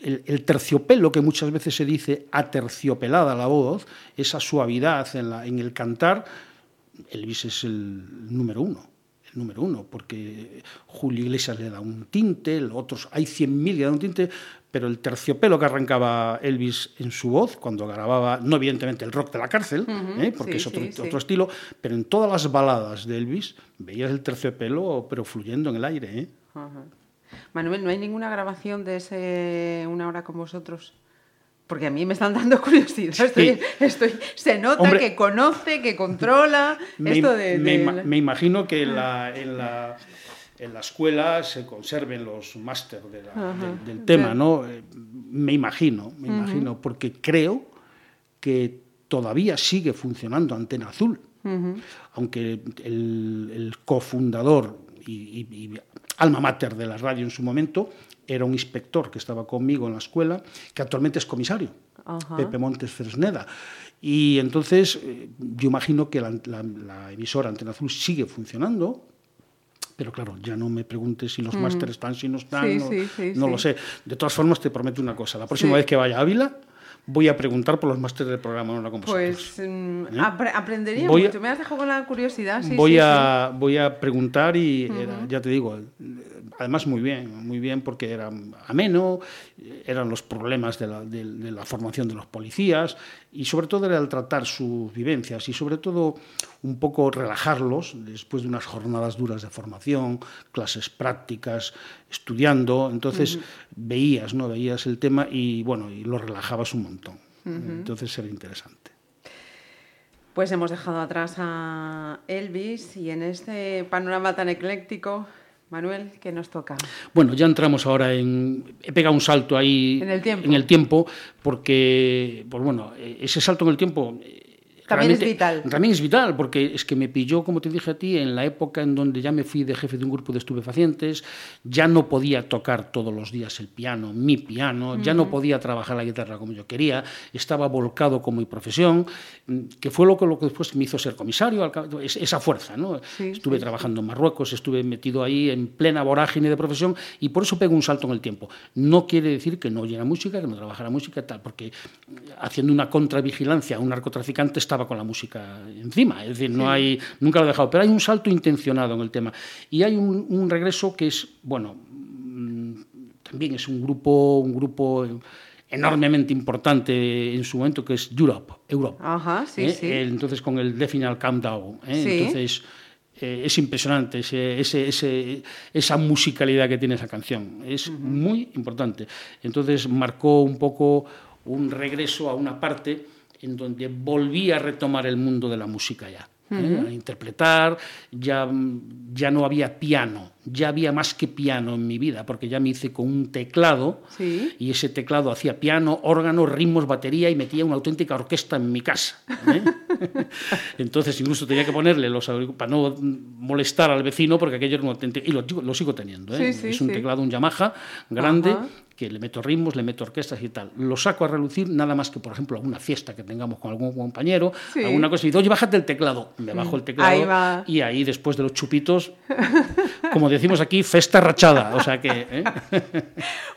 el, el terciopelo que muchas veces se dice aterciopelada la voz, esa suavidad en, la- en el cantar, Elvis es el número uno, el número uno, porque Julio Iglesias le da un tinte, los otros hay 100.000 que le dan un tinte, pero el terciopelo que arrancaba Elvis en su voz, cuando grababa, no evidentemente el rock de la cárcel, ¿eh? porque sí, es otro, sí, sí. otro estilo, pero en todas las baladas de Elvis veías el terciopelo, pero fluyendo en el aire. ¿eh? Manuel, ¿no hay ninguna grabación de ese Una hora con vosotros? Porque a mí me están dando curiosidad. Estoy, estoy- se nota Hombre. que conoce, que controla Me, esto de... me imagino que en la, en la, en la escuela se conserven los máster de del, del tema. ¿no? Eh, Me imagino, me imagino, porque creo que todavía sigue funcionando Antena Azul. Aunque el, el cofundador y, y- y alma mater de la radio en su momento era un inspector que estaba conmigo en la escuela, que actualmente es comisario, Ajá. Pepe Montes Fresneda. Y entonces eh, yo imagino que la, la- la emisora Antena Azul sigue funcionando, pero claro, ya no me preguntes si los másteres están, si no están, Sí, no, sí, sí, no lo sé. De todas formas, te prometo una cosa, la próxima vez que vaya a Ávila voy a preguntar por los másteres del programa con vosotros. Pues mm, ¿Eh? apre- aprendería Voy a- mucho. Me has dejado con la curiosidad. Sí, voy, sí, a, voy a preguntar y era- ya te digo, además muy bien, muy bien porque era ameno, eran los problemas de la, de- de la formación de los policías y sobre todo era el tratar sus vivencias y sobre todo un poco relajarlos después de unas jornadas duras de formación, clases prácticas, estudiando, entonces veías, ¿no? Veías el tema y bueno, y lo relajabas un montón. Entonces era interesante. Pues hemos dejado atrás a Elvis y en este panorama tan ecléctico, Manuel, ¿qué nos toca? Bueno, ya entramos ahora en. He pegado un salto ahí En el tiempo. tiempo, porque, pues bueno, eh, ese salto en el tiempo eh, También es vital. También es vital, porque es que me pilló, como te dije a ti, en la época en donde ya me fui de jefe de un grupo de estupefacientes, ya no podía tocar todos los días el piano, mi piano, ya no podía trabajar la guitarra como yo quería, estaba volcado con mi profesión, mm, que fue lo que, lo que después me hizo ser comisario, esa fuerza. ¿no? Sí, estuve sí, trabajando en Marruecos, estuve metido ahí en plena vorágine de profesión y por eso pego un salto en el tiempo. No quiere decir que no oyera música, que no trabajara música, tal, porque haciendo una contravigilancia a un narcotraficante estaba con la música encima. Es decir, no hay, nunca lo he dejado. Pero hay un salto intencionado en el tema. Y hay un, un regreso que es, bueno, mm, también es un grupo, un grupo enormemente importante en su momento, que es Europe. Europe Ajá, sí, ¿eh? sí. Entonces con el Death Final Countdown. ¿eh? Sí. Entonces eh, es impresionante ese- ese- ese- esa musicalidad que tiene esa canción. Es muy importante. Entonces marcó un poco un regreso a una parte en donde volví a retomar el mundo de la música ya. ¿eh? A interpretar, ya, ya no había piano, ya había más que piano en mi vida, porque ya me hice con un teclado Sí. y ese teclado hacía piano, órgano, ritmos, batería y metía una auténtica orquesta en mi casa. ¿eh? Entonces incluso tenía que ponerle los para no molestar al vecino porque aquello era un auténtico y lo, lo sigo teniendo. ¿eh? Sí, sí, es un teclado, un Yamaha grande Ajá. Que le meto ritmos, le meto orquestas y tal. Lo saco a relucir nada más que, por ejemplo, alguna fiesta que tengamos con algún compañero, Sí. alguna cosa y dice, oye, bájate el teclado. Me bajo el teclado Ahí va. y ahí después de los chupitos, como decimos aquí, festa rachada. O sea que... ¿eh?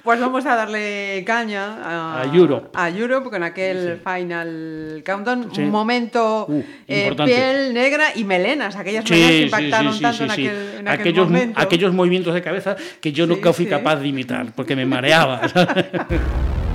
Pues vamos a darle caña a, A Europe. a Europe con aquel final countdown. Sí. Un momento Uh, eh, piel negra y melenas. Aquellas melenas sí, impactaron tanto en aquel, en aquel aquellos, momento. aquellos movimientos de cabeza que yo nunca fui capaz de imitar, porque me mareaba. はい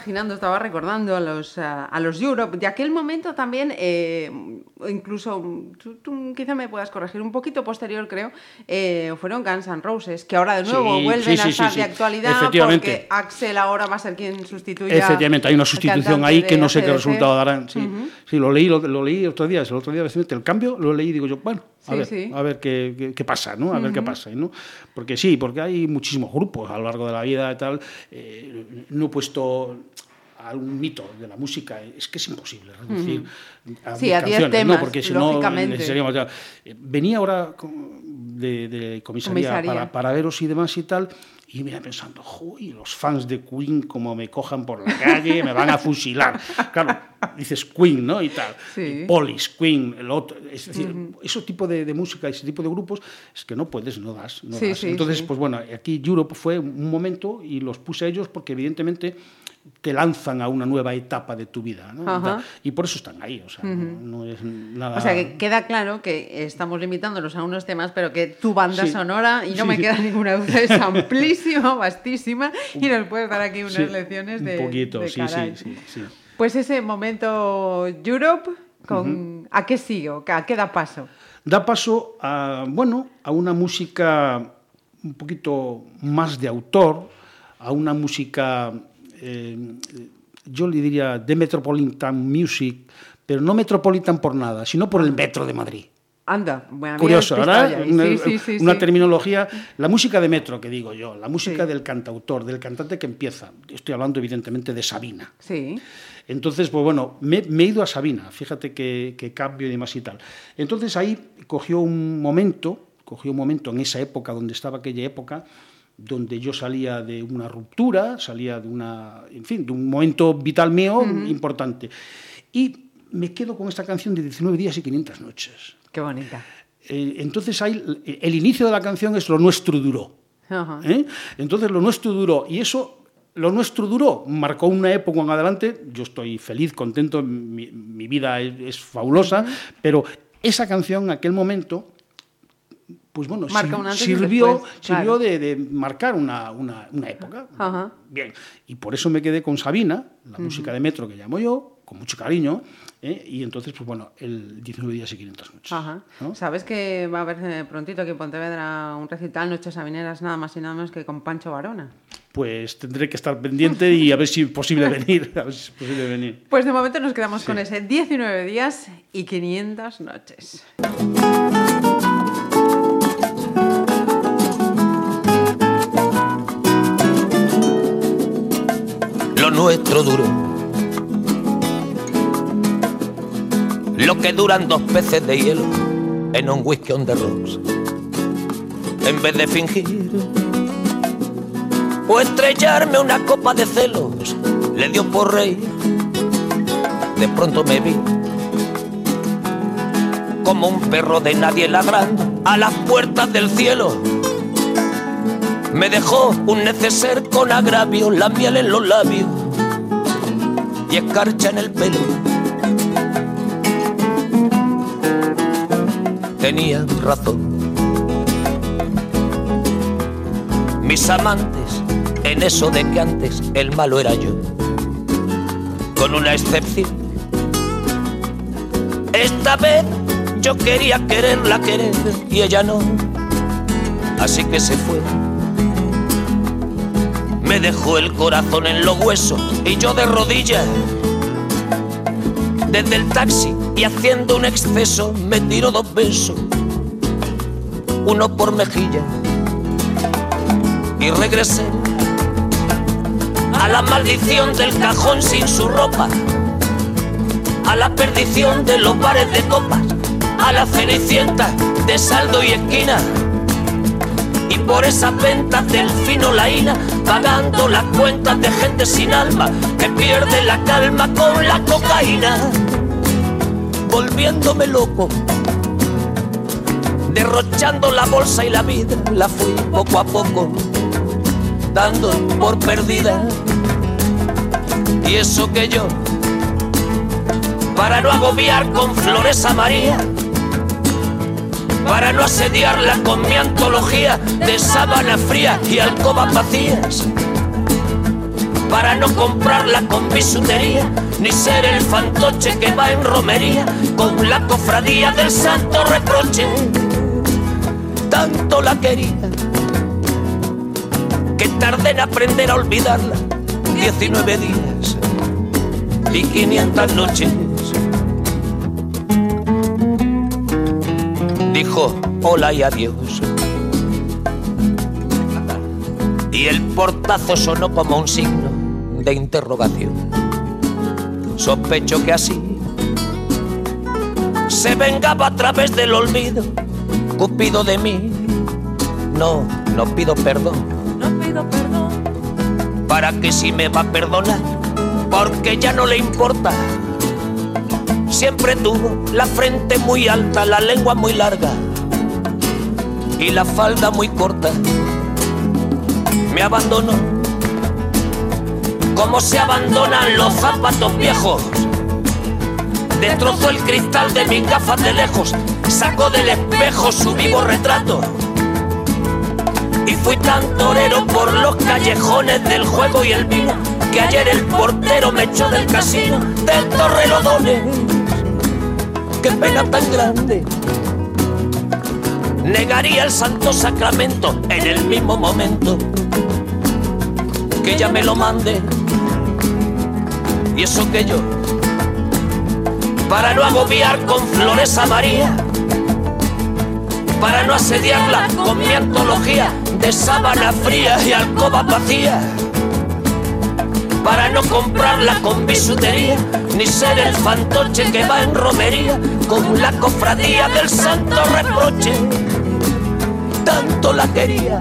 imaginando, estaba recordando a los, a, a los Europe. De aquel momento también, eh, incluso, tú, tú quizá me puedas corregir, un poquito posterior, creo, eh, fueron Guns N' Roses, que ahora de nuevo Sí, vuelven sí, a estar sí. de actualidad Efectivamente. porque Axel ahora va a ser quien sustituya. Efectivamente, hay una sustitución ahí que no sé qué resultado darán. Sí, sí lo leí, lo, lo leí otro día, el otro día el cambio, lo leí y digo yo, bueno, a ver, a ver qué, qué- qué pasa, ¿no? A ver qué pasa, ¿no? Porque sí, porque hay muchísimos grupos a lo largo de la vida y tal. eh, no he puesto algún mito de la música, es que es imposible reducir a Sí, a canciones, temas, ¿no? Porque si no, seríamos ya- eh, Venía ahora de, de comisaría, Comisaría. Para, para veros y demás y tal, y me iba pensando, "Joy, los fans de Queen, como me cojan por la calle, me van a fusilar. Claro, dices Queen, ¿no? Y tal. Sí. Y Police, Queen, el otro. Es decir, ese tipo de, de música, ese tipo de grupos, es que no puedes, no das. no Sí, das. sí, Entonces, pues bueno, aquí Europe fue un momento y los puse a ellos porque evidentemente te lanzan a una nueva etapa de tu vida. ¿no? Y por eso están ahí. O sea, no, no es nada. O sea, que queda claro que estamos limitándonos a unos temas, pero que tu banda Sí. sonora, y no Sí. me queda ninguna duda, es amplísima, vastísima, y nos puedes dar aquí unas Sí, lecciones de Un poquito, de sí, sí, sí, sí. Pues ese momento Europe, con ¿a qué sigo? ¿A qué da paso? da paso a, bueno, a una música un poquito más de autor, a una música, eh, yo le diría, de Metropolitan Music, pero no Metropolitan por nada, sino por el Metro de Madrid. Anda, bueno, Curioso, ¿verdad? Una, Sí, sí, sí, una sí. terminología, la música de metro, que digo yo, la música del cantautor, del cantante que empieza. Estoy hablando evidentemente de Sabina. Sí, Entonces, pues bueno, me, me he ido a Sabina, fíjate que, que cambio y demás y tal. Entonces ahí cogió un momento, cogió un momento en esa época, donde estaba aquella época, donde yo salía de una ruptura, salía de una, en fin, de un momento vital mío importante. Y me quedo con esta canción de 19 días y 500 noches. qué bonita. Eh, entonces ahí, el inicio de la canción es Lo nuestro duró. ¿eh? Entonces lo nuestro duró y eso, lo nuestro duró, marcó una época en adelante, yo estoy feliz, contento, mi, mi vida es, es fabulosa, pero esa canción en aquel momento, pues bueno, sirvió, después, sirvió claro. de, de marcar una, una- una época. Ajá. Bien, y por eso me quedé con Sabina, la música de Metro que llamo yo, con mucho cariño, ¿eh? y entonces, pues bueno, el 19 días y 500 noches. Ajá. ¿no? ¿Sabes que va a haber eh, prontito aquí en Pontevedra un recital Noches Sabineras nada más y nada menos que con Pancho Varona? Pues tendré que estar pendiente y a ver si es posible venir. A ver si es posible venir. Pues de momento nos quedamos con ese 19 días y 500 noches. Nuestro duro. Lo que duran dos peces de hielo en un whisky on the rocks. En vez de fingir o estrellarme una copa de celos, le dio por rey. De pronto me vi como un perro de nadie ladrando a las puertas del cielo. Me dejó un neceser con agravio, la miel en los labios y escarcha en el pelo. Tenía razón. Mis amantes, en eso de que antes el malo era yo, con una excepción. Esta vez yo quería quererla querer y ella no, así que se fue. Me dejó el corazón en los huesos y yo de rodillas. Desde el taxi y haciendo un exceso me tiró dos besos, uno por mejilla. Y regresé a la maldición del cajón sin su ropa, a la perdición de los bares de copas, a la cenicienta de saldo y esquina por esas ventas del fino pagando las cuentas de gente sin alma que pierde la calma con la cocaína, volviéndome loco, derrochando la bolsa y la vida, la fui poco a poco, dando por perdida. Y eso que yo, para no agobiar con flores a María, para no asediarla con mi antología de sábana fría y alcobas vacías. para no comprarla con bisutería, ni ser el fantoche que va en romería con la cofradía del santo reproche. Tanto la quería que tardé en aprender a olvidarla. 19 días y 500 noches. Hola y adiós. Y el portazo sonó como un signo de interrogación. Sospecho que así se vengaba a través del olvido, Cupido de mí. No, no pido perdón. No pido perdón. ¿Para que si me va a perdonar? Porque ya no le importa. Siempre tuvo la frente muy alta, la lengua muy larga y la falda muy corta. Me abandonó como se abandonan los zapatos viejos. Destrozó el cristal de mis gafas de lejos, sacó del espejo su vivo retrato. Y fui tan torero por los callejones del juego y el vino, que ayer el portero me echó del casino del Torrelodones. Qué pena tan grande. Negaría el santo sacramento en el mismo momento que ella me lo mande. Y eso que yo, para no agobiar con flores a María, para no asediarla con mi antología de sábana fría y alcoba vacía, para no comprarla con bisutería, ni ser el fantoche que va en romería con la cofradía del santo reproche. Tanto la quería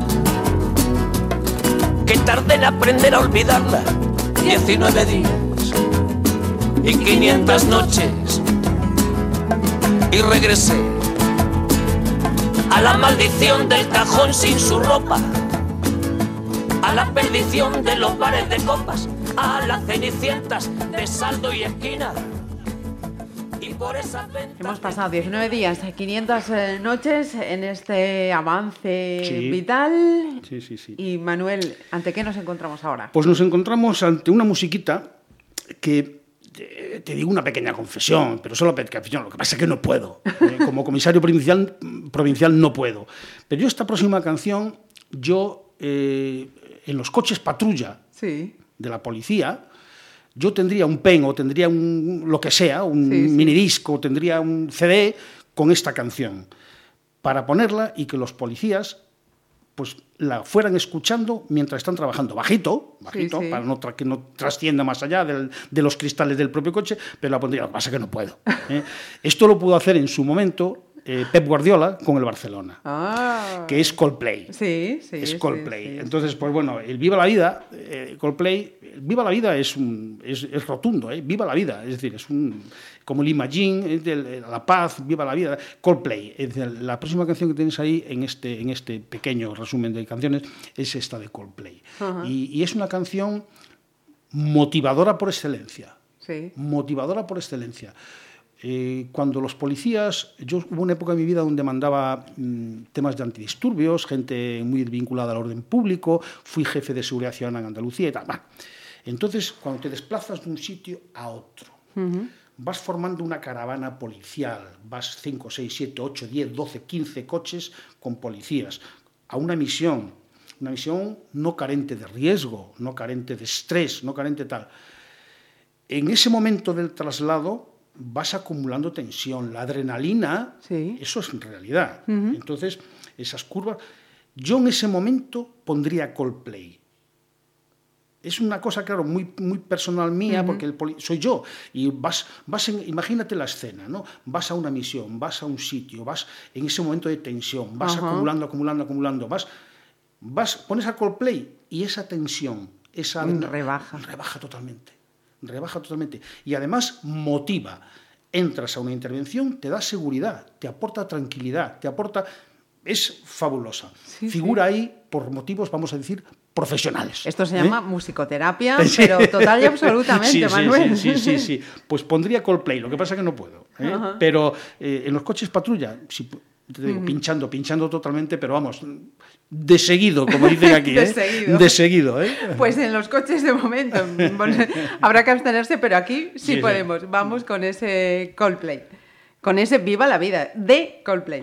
que tardé en aprender a olvidarla. 19 días y 500 noches. Y regresé a la maldición del cajón sin su ropa, a la perdición de los bares de copas, a las cenicientas de saldo y esquina. Hemos pasado 19 días, 500 eh, noches en este avance Sí. vital. Sí, sí, sí. Y Manuel, ¿ante qué nos encontramos ahora? Pues nos encontramos ante una musiquita que eh, te digo una pequeña confesión, pero solo pequeña confesión. Lo que pasa es que no puedo. Eh, Como comisario provincial, provincial no puedo. Pero yo esta próxima canción, yo eh, en los coches patrulla Sí. de la policía, yo tendría un pen o tendría un lo que sea, un Sí, sí. minidisco, o tendría un CD con esta canción para ponerla y que los policías pues la fueran escuchando mientras están trabajando. Bajito, bajito, sí. para no que no trascienda más allá del- de los cristales del propio coche, pero la pondría. Lo que pasa es que no puedo. ¿eh? Esto lo pudo hacer en su momento eh, Pep Guardiola con el Barcelona, Ah. que es Coldplay Sí, sí. es Coldplay. sí. Entonces, pues bueno, el Viva la Vida, eh, Coldplay, el Viva la Vida es, un, es, es rotundo, ¿eh? Viva la Vida, es decir, es un, como el Imagine, la paz, Viva la Vida, Coldplay. Es decir, la próxima canción que tienes ahí en este, en este pequeño resumen de canciones es esta de Coldplay. y, y es una canción motivadora por excelencia Sí. motivadora por excelencia. Eh, cuando los policías, yo hubo una época en mi vida donde mandaba mm, temas de antidisturbios, gente muy vinculada al orden público, fui jefe de seguridad ciudadana en Andalucía y tal. Bah. Entonces, cuando te desplazas de un sitio a otro, vas formando una caravana policial, vas 5, 6, 7, 8, 10, 12, 15 coches con policías a una misión, una misión no carente de riesgo, no carente de estrés, no carente tal en ese momento del traslado vas acumulando tensión, la adrenalina, Sí. eso es en realidad. Entonces, esas curvas, yo en ese momento pondría Coldplay. Es una cosa, claro, muy, muy personal mía, porque el poli- soy yo. Y vas, vas en- imagínate la escena, ¿no? Vas a una misión, vas a un sitio, vas en ese momento de tensión, vas acumulando, acumulando, acumulando, vas, vas, pones a Coldplay y esa tensión, esa rebaja. rebaja totalmente, rebaja totalmente. Y además motiva. Entras a una intervención, te da seguridad, te aporta tranquilidad, te aporta... Es fabulosa. Sí, Figura ahí por motivos, vamos a decir, profesionales. Esto se ¿eh? llama musicoterapia, Sí. pero total y absolutamente, Sí, Manuel. Sí, sí, sí, sí. Pues pondría Coldplay, lo que pasa es que no puedo. ¿eh? Pero eh, en los coches patrulla, si te digo, pinchando, pinchando totalmente, pero vamos, de seguido, como dicen aquí, De ¿eh? seguido. De seguido, ¿eh? Pues en los coches de momento habrá que abstenerse, pero aquí sí, Sí, sí. podemos. Vamos con ese Coldplay. Con ese Viva la Vida de Coldplay.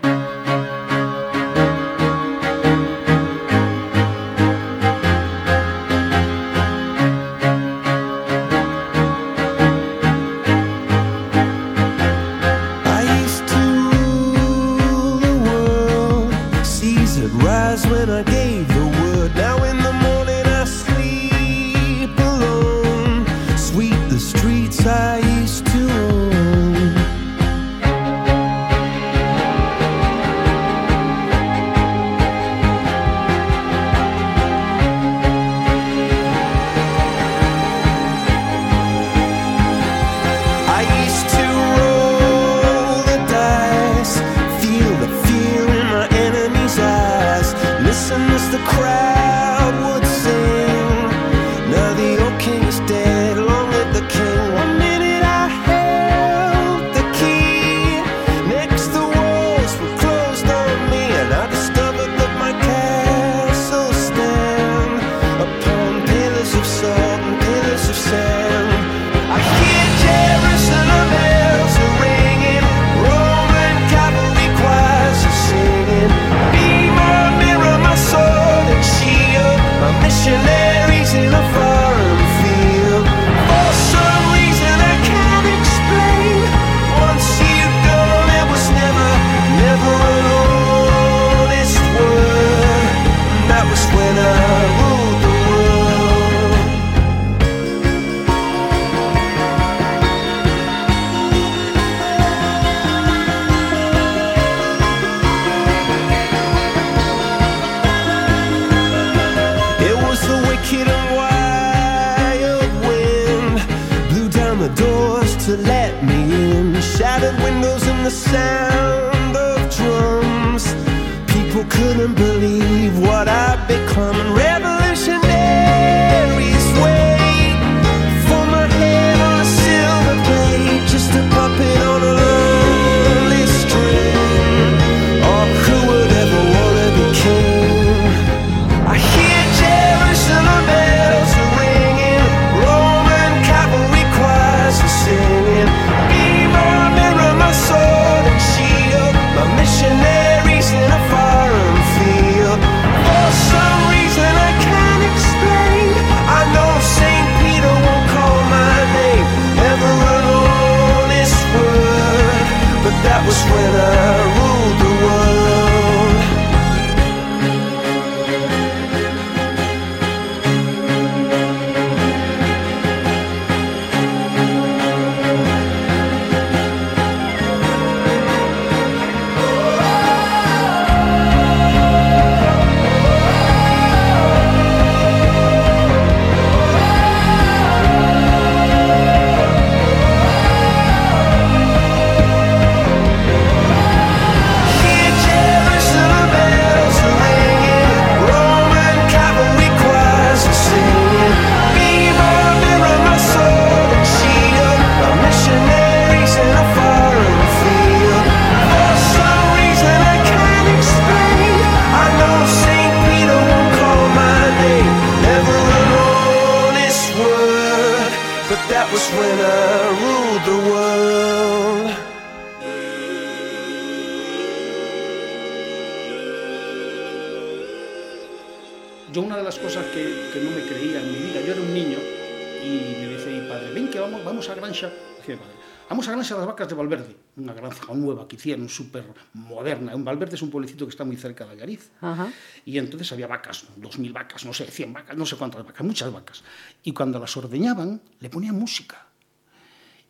policía super súper moderna. En Valverde es un pueblecito que está muy cerca de Algariz. Ajá. Y entonces había vacas, 2.000 vacas, no sé, 100 vacas, no sé cuántas vacas, muchas vacas. Y cuando las ordeñaban, le ponían música.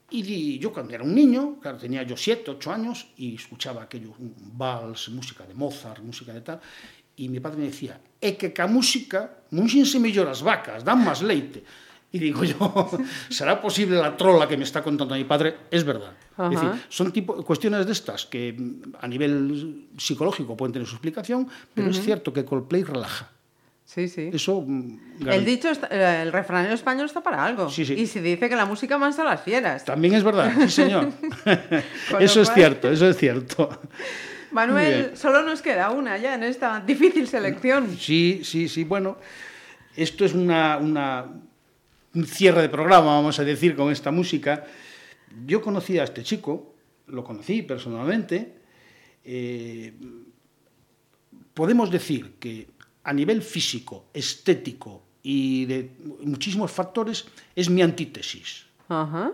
Y yo cuando era un niño, claro, tenía yo 7, 8 años, y escuchaba aquello, vals, música de Mozart, música de tal, y mi padre me decía, é que ca música, múxense mellor as vacas, dan máis leite. Y digo yo, ¿será posible la trola que me está contando mi padre? Es verdad. Ajá. Es decir, son tipo, cuestiones de estas que mm, a nivel psicológico pueden tener su explicación, pero es cierto que Coldplay relaja. Sí, sí. Eso. mm, El dicho, está- eh, el refranero español está para algo. Sí, sí. Y se dice que la música mansa a las fieras. También es verdad, sí, señor. Eso es cual- cierto, eso es cierto. Manuel, solo nos queda una ya en esta difícil selección. Sí, sí, sí. Bueno, esto es una, una- un cierre de programa, vamos a decir, con esta música. Yo conocí a este chico, lo conocí personalmente. eh, podemos decir que a nivel físico, estético y de muchísimos factores es mi antítesis. Ajá.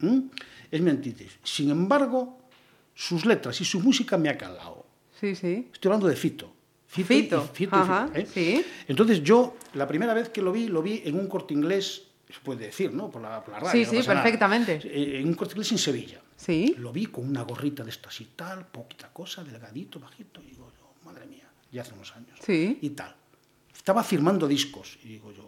¿m? Es mi antítesis. Sin embargo, sus letras y su música me ha calado. Sí, sí. Estoy hablando de Fito. Y- Fito, y ajá, ¿eh? sí. Entonces yo, la primera vez que lo vi, lo vi en un corte inglés, se puede decir, ¿no? Por la, por la radio. Sí, no sí, nada. perfectamente. Eh, En un corte inglés en Sevilla. Sí. Lo vi con una gorrita de estas y tal, poquita cosa, delgadito, bajito, y digo yo, madre mía, ya hace unos años. Sí. Y tal. Estaba firmando discos, y digo yo,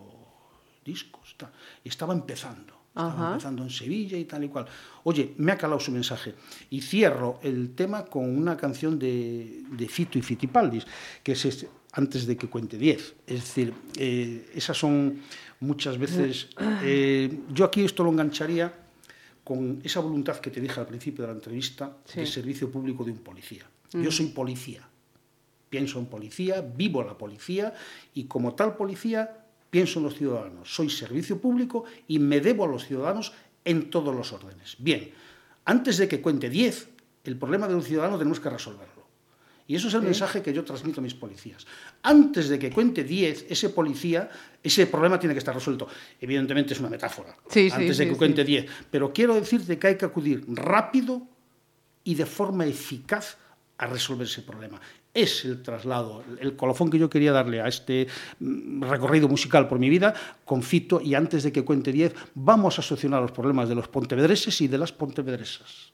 discos, tal. Y estaba empezando. Estaba empezando en Sevilla y tal y cual. Oye, me ha calado su mensaje. Y cierro el tema con una canción de, de Fito y Fitipaldis, que es este, antes de que cuente 10. Es decir, eh, esas son muchas veces... eh, yo aquí esto lo engancharía con esa voluntad que te dije al principio de la entrevista Sí. de servicio público de un policía. Yo soy policía, pienso en policía, vivo la policía y como tal policía pienso en los ciudadanos. Soy servicio público y me debo a los ciudadanos en todos los órdenes. Bien, antes de que cuente 10, el problema de un ciudadano tenemos que resolverlo. Y eso es el mensaje que yo transmito a mis policías. Antes de que cuente 10, ese policía, ese problema tiene que estar resuelto. Evidentemente es una metáfora. Sí, sí, antes de que sí. cuente 10. Pero quiero decirte que hay que acudir rápido y de forma eficaz a resolver ese problema. Es el traslado, el colofón que yo quería darle a este mm, recorrido musical por mi vida con Fito y antes de que cuente 10 vamos a solucionar los problemas de los pontevedreses y de las pontevedresas.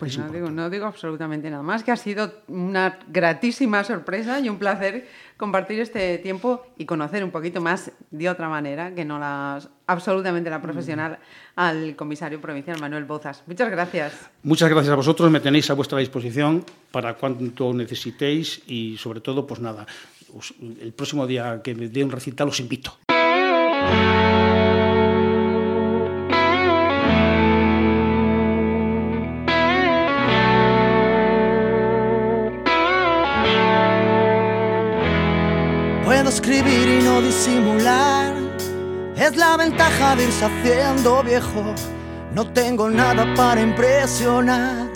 Pues no digo, importante. no digo absolutamente nada más, que ha sido una gratísima sorpresa y un placer compartir este tiempo y conocer un poquito más de otra manera que no la absolutamente la profesional al comisario provincial Manuel Bozas. Muchas gracias. Muchas gracias a vosotros, me tenéis a vuestra disposición para cuanto necesitéis y sobre todo, pues nada, el próximo día que me dé un recital os invito. Escribir y no disimular. Es la ventaja de irse haciendo viejo. No tengo nada para impresionar,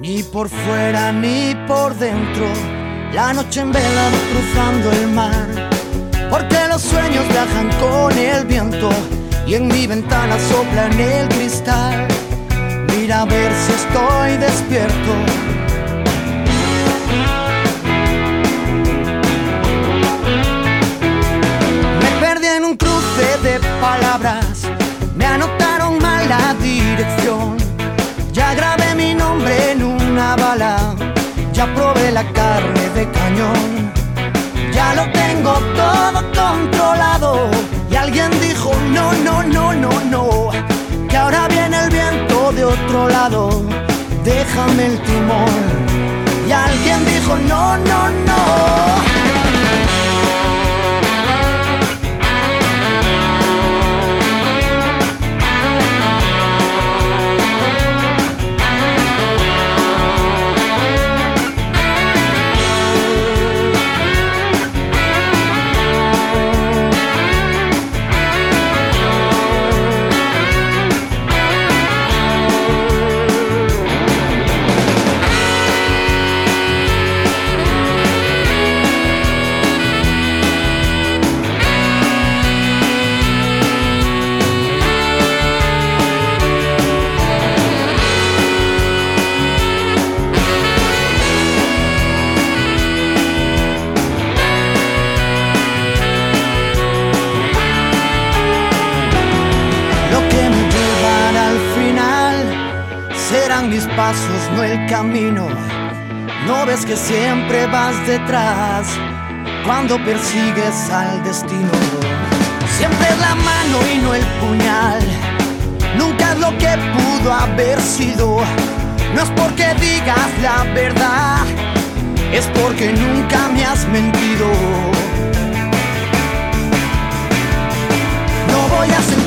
ni por fuera ni por dentro. La noche en vela cruzando el mar, porque los sueños viajan con el viento y en mi ventana sopla el cristal. Mira a ver si estoy despierto. De palabras, me anotaron mal la dirección. Ya grabé mi nombre en una bala, ya probé la carne de cañón. Ya lo tengo todo controlado. Y alguien dijo, no, no, no, no, no, que ahora viene el viento de otro lado. Déjame el timón. Y alguien dijo, no, no, no. no el camino. No ves que siempre vas detrás cuando persigues al destino. Siempre es la mano y no el puñal. Nunca es lo que pudo haber sido. No es porque digas la verdad, es porque nunca me has mentido. No voy a sentir